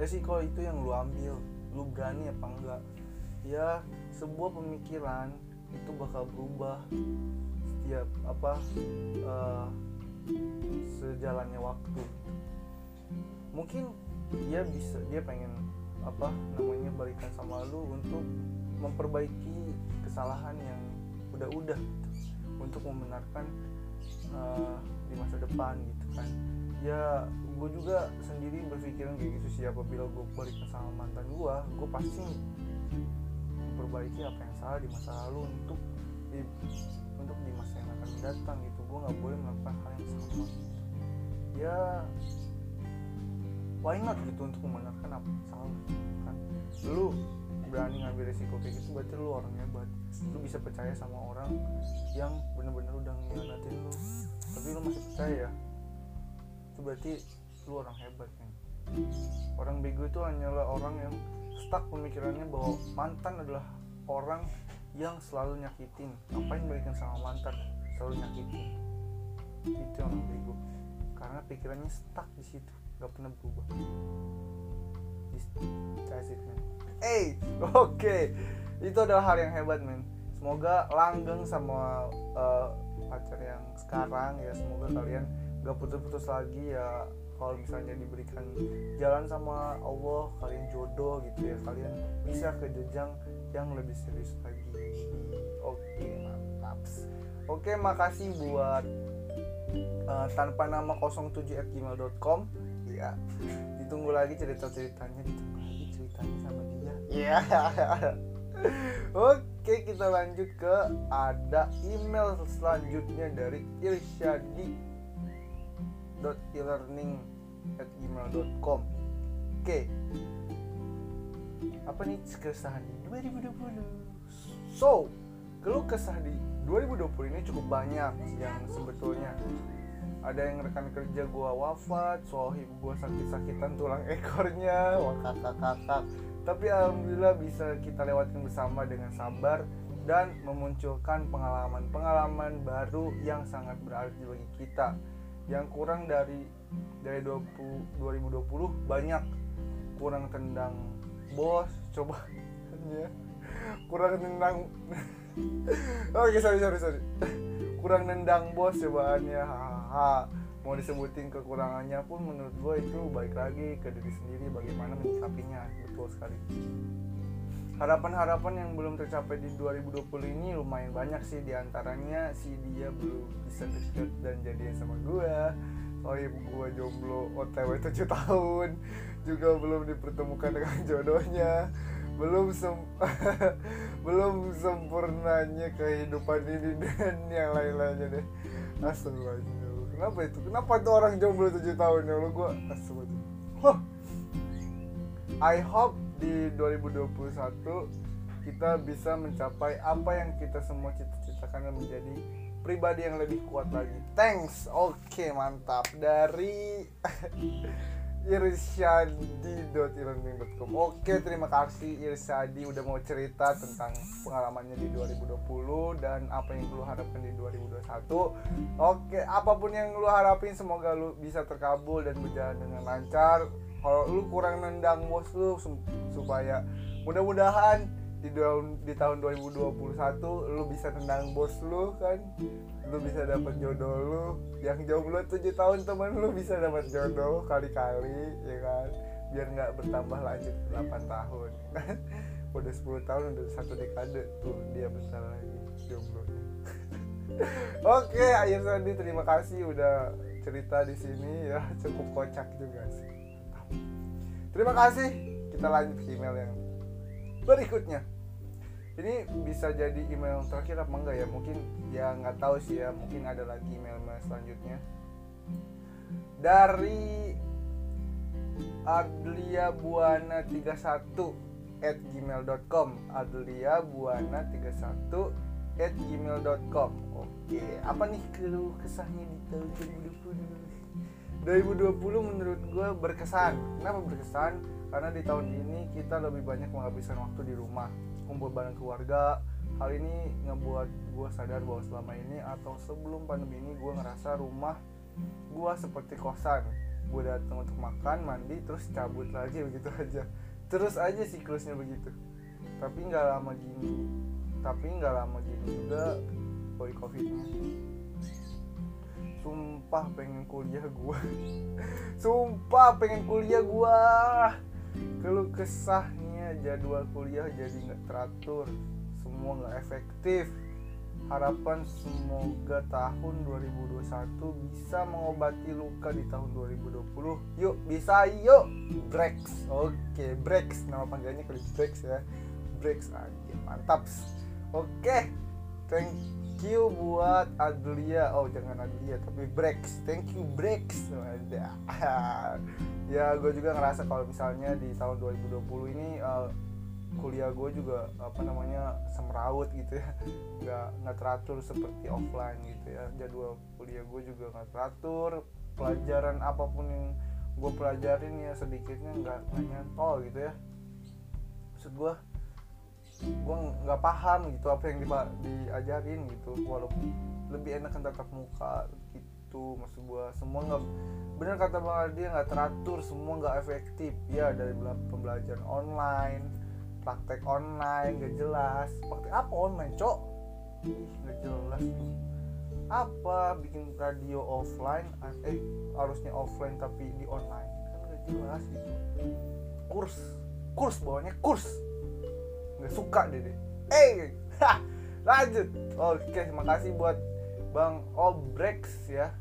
Resiko itu yang lu ambil. Lu berani apa enggak? Ya sebuah pemikiran itu bakal berubah. Setiap apa uh, sejalannya waktu. Mungkin dia bisa dia pengen apa namanya balikan sama lu untuk memperbaiki kesalahan yang udah-udah gitu. untuk membenarkan uh, di masa depan gitu kan. Ya gue juga sendiri berpikiran kayak gitu sih. Apabila gue balikan sama mantan gue gue pasti memperbaiki apa yang salah di masa lalu untuk di, untuk di masa yang akan datang gitu. Gue nggak boleh melakukan hal yang sama. Ya why not gitu untuk membenarkan apa yang salah kan? Lu berani ngambil resiko kayak gitu berarti lu orang hebat. Lu bisa percaya sama orang yang bener-bener udah ngianatin lu. Tapi lu masih percaya ya? Itu berarti lu orang hebat kan? Orang bego itu hanyalah orang yang stuck pemikirannya bahwa mantan adalah orang yang selalu nyakitin. Ngapain balikan sama mantan? Selalu nyakitin. Itu orang bego. Karena pikirannya stuck di situ gak pernah berubah. It man. Hey oke okay. itu adalah hal yang hebat men semoga langgeng sama uh, pacar yang sekarang ya. Semoga kalian gak putus-putus lagi ya. Kalau misalnya diberikan jalan sama Allah kalian jodoh gitu ya. Kalian bisa ke jenjang yang lebih serius lagi. Oke mantap. Oke makasih buat uh, tanpa nama 07 at gmail.com ya. Ditunggu lagi cerita ceritanya ditunggu lagi ceritanya sama dia. Iya. Oke kita lanjut ke ada email selanjutnya dari irsyadi dot e-learning at gmail.com oke. Apa nih keresahan di 2020 so keluh kesah di 2020 ini cukup banyak yang sebetulnya ada yang rekan kerja gua wafat, sohib gua sakit-sakitan tulang ekornya, wah kakak-kakak. Tapi alhamdulillah bisa kita lewatin bersama dengan sabar dan memunculkan pengalaman-pengalaman baru yang sangat berarti bagi kita. Yang kurang dari dari 20, 2020 banyak kurang tendang bos, coba. Kurang tendang Oke, sorry sorry sorry. Kurang nendang bos cobaannya. Hahaha. Mau disebutin kekurangannya pun menurut gue itu baik lagi ke diri sendiri bagaimana menyikapinya. Betul sekali. Harapan-harapan yang belum tercapai di 2020 ini lumayan banyak sih di antaranya si dia belum bisa deket dan jadian sama gue iya gue jomblo OTW 7 tahun Juga belum dipertemukan dengan jodohnya belum sem belum sempurnanya kehidupan ini dan yang lain-lainnya deh astagfirullahaladzim kenapa itu kenapa tuh orang jomblo 7 tahun ya lo gue astagfirullah I hope di 2021 kita bisa mencapai apa yang kita semua cita-citakan menjadi pribadi yang lebih kuat lagi. Thanks. Oke, okay, mantap. Dari irsyadi.ilearning.com Oke terima kasih Irsyadi udah mau cerita tentang pengalamannya di 2020 dan apa yang lu harapkan di 2021 Oke apa pun yang lu harapin semoga lu bisa terkabul dan berjalan dengan lancar. Kalau lu kurang nendang bos lu supaya mudah-mudahan di, di tahun 2021 lu bisa tendang bos lu kan? Lu bisa dapat jodoh lu. Yang jomblo 7 tahun temen lu bisa dapat jodoh kali-kali ya kan? Biar nggak bertambah lanjut 8 tahun. Kan udah 10 tahun udah satu dekade tuh dia besar lagi jomblo Oke, Akhir Sandi terima kasih udah cerita di sini. Ya cukup kocak juga sih. Terima kasih. Kita lanjut email yang berikutnya ini bisa jadi email terakhir apa enggak ya? Mungkin ya nggak tahu sih ya. Mungkin ada lagi email email selanjutnya. Dari Adlia Buana 31 at gmail.com Adlia Buana 31 at gmail.com Oke apa nih keluh kesahnya di tahun 2020 2020 menurut gue berkesan. Kenapa berkesan? Karena di tahun ini kita lebih banyak menghabiskan waktu di rumah kumpul bareng keluarga. Hal ini ngebuat gue sadar bahwa selama ini atau sebelum pandemi ini gue ngerasa rumah gue seperti kosan. Gue datang untuk makan mandi terus cabut lagi begitu aja. Terus aja siklusnya begitu. Tapi nggak lama gini tapi nggak lama gini juga boy covidnya. Sumpah pengen kuliah gue sumpah pengen kuliah gue keluh kesahnya jadwal kuliah jadi nggak teratur semua nggak efektif harapan semoga tahun 2021 bisa mengobati luka di tahun 2020 yuk bisa yuk! Breaks. Oke okay, Breaks. Nama panggilnya kali Breaks ya. Breaks aja. Mantap. Oke. Okay. thank you buat Adlia. Oh jangan Adlia tapi Breaks. Thank you Breaks ya gue juga ngerasa kalau misalnya di tahun 2020 ini uh, kuliah gue juga apa namanya semrawut gitu ya. Nggak nggak teratur seperti offline gitu ya. Jadwal kuliah gue juga nggak teratur. Pelajaran apa pun yang gue pelajarin ya sedikitnya nggak nyantol gitu ya. Maksud gue gue nggak paham gitu apa yang di, diajarin gitu. Walaupun lebih enak kan tatap muka gitu maksud gue semua nggak bener kata bang Aldi nggak teratur semua nggak efektif. Ya dari pembelajaran online praktek online gak jelas. Praktek apa online cok? Nggak jelas tuh. Apa bikin radio offline eh harusnya offline tapi di online? Kan gak jelas gitu. Kurs kurs bawahnya kurs. Nggak suka deh deh. Eh lanjut. Oke terima kasih buat bang Obrex ya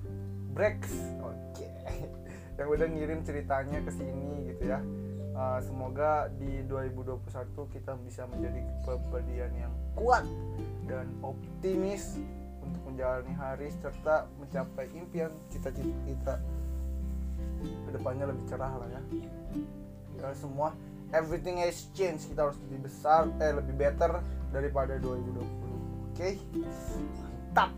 Brex oke. Yang udah ngirim ceritanya ke sini gitu ya. Uh, semoga di 2021 kita bisa menjadi kepribadian yang kuat dan optimis untuk menjalani hari serta mencapai impian cita-cita kita ke depannya lebih cerah lah ya. Ya semua everything has changed. Kita harus lebih besar eh lebih better daripada 2020 oke? Okay? mantap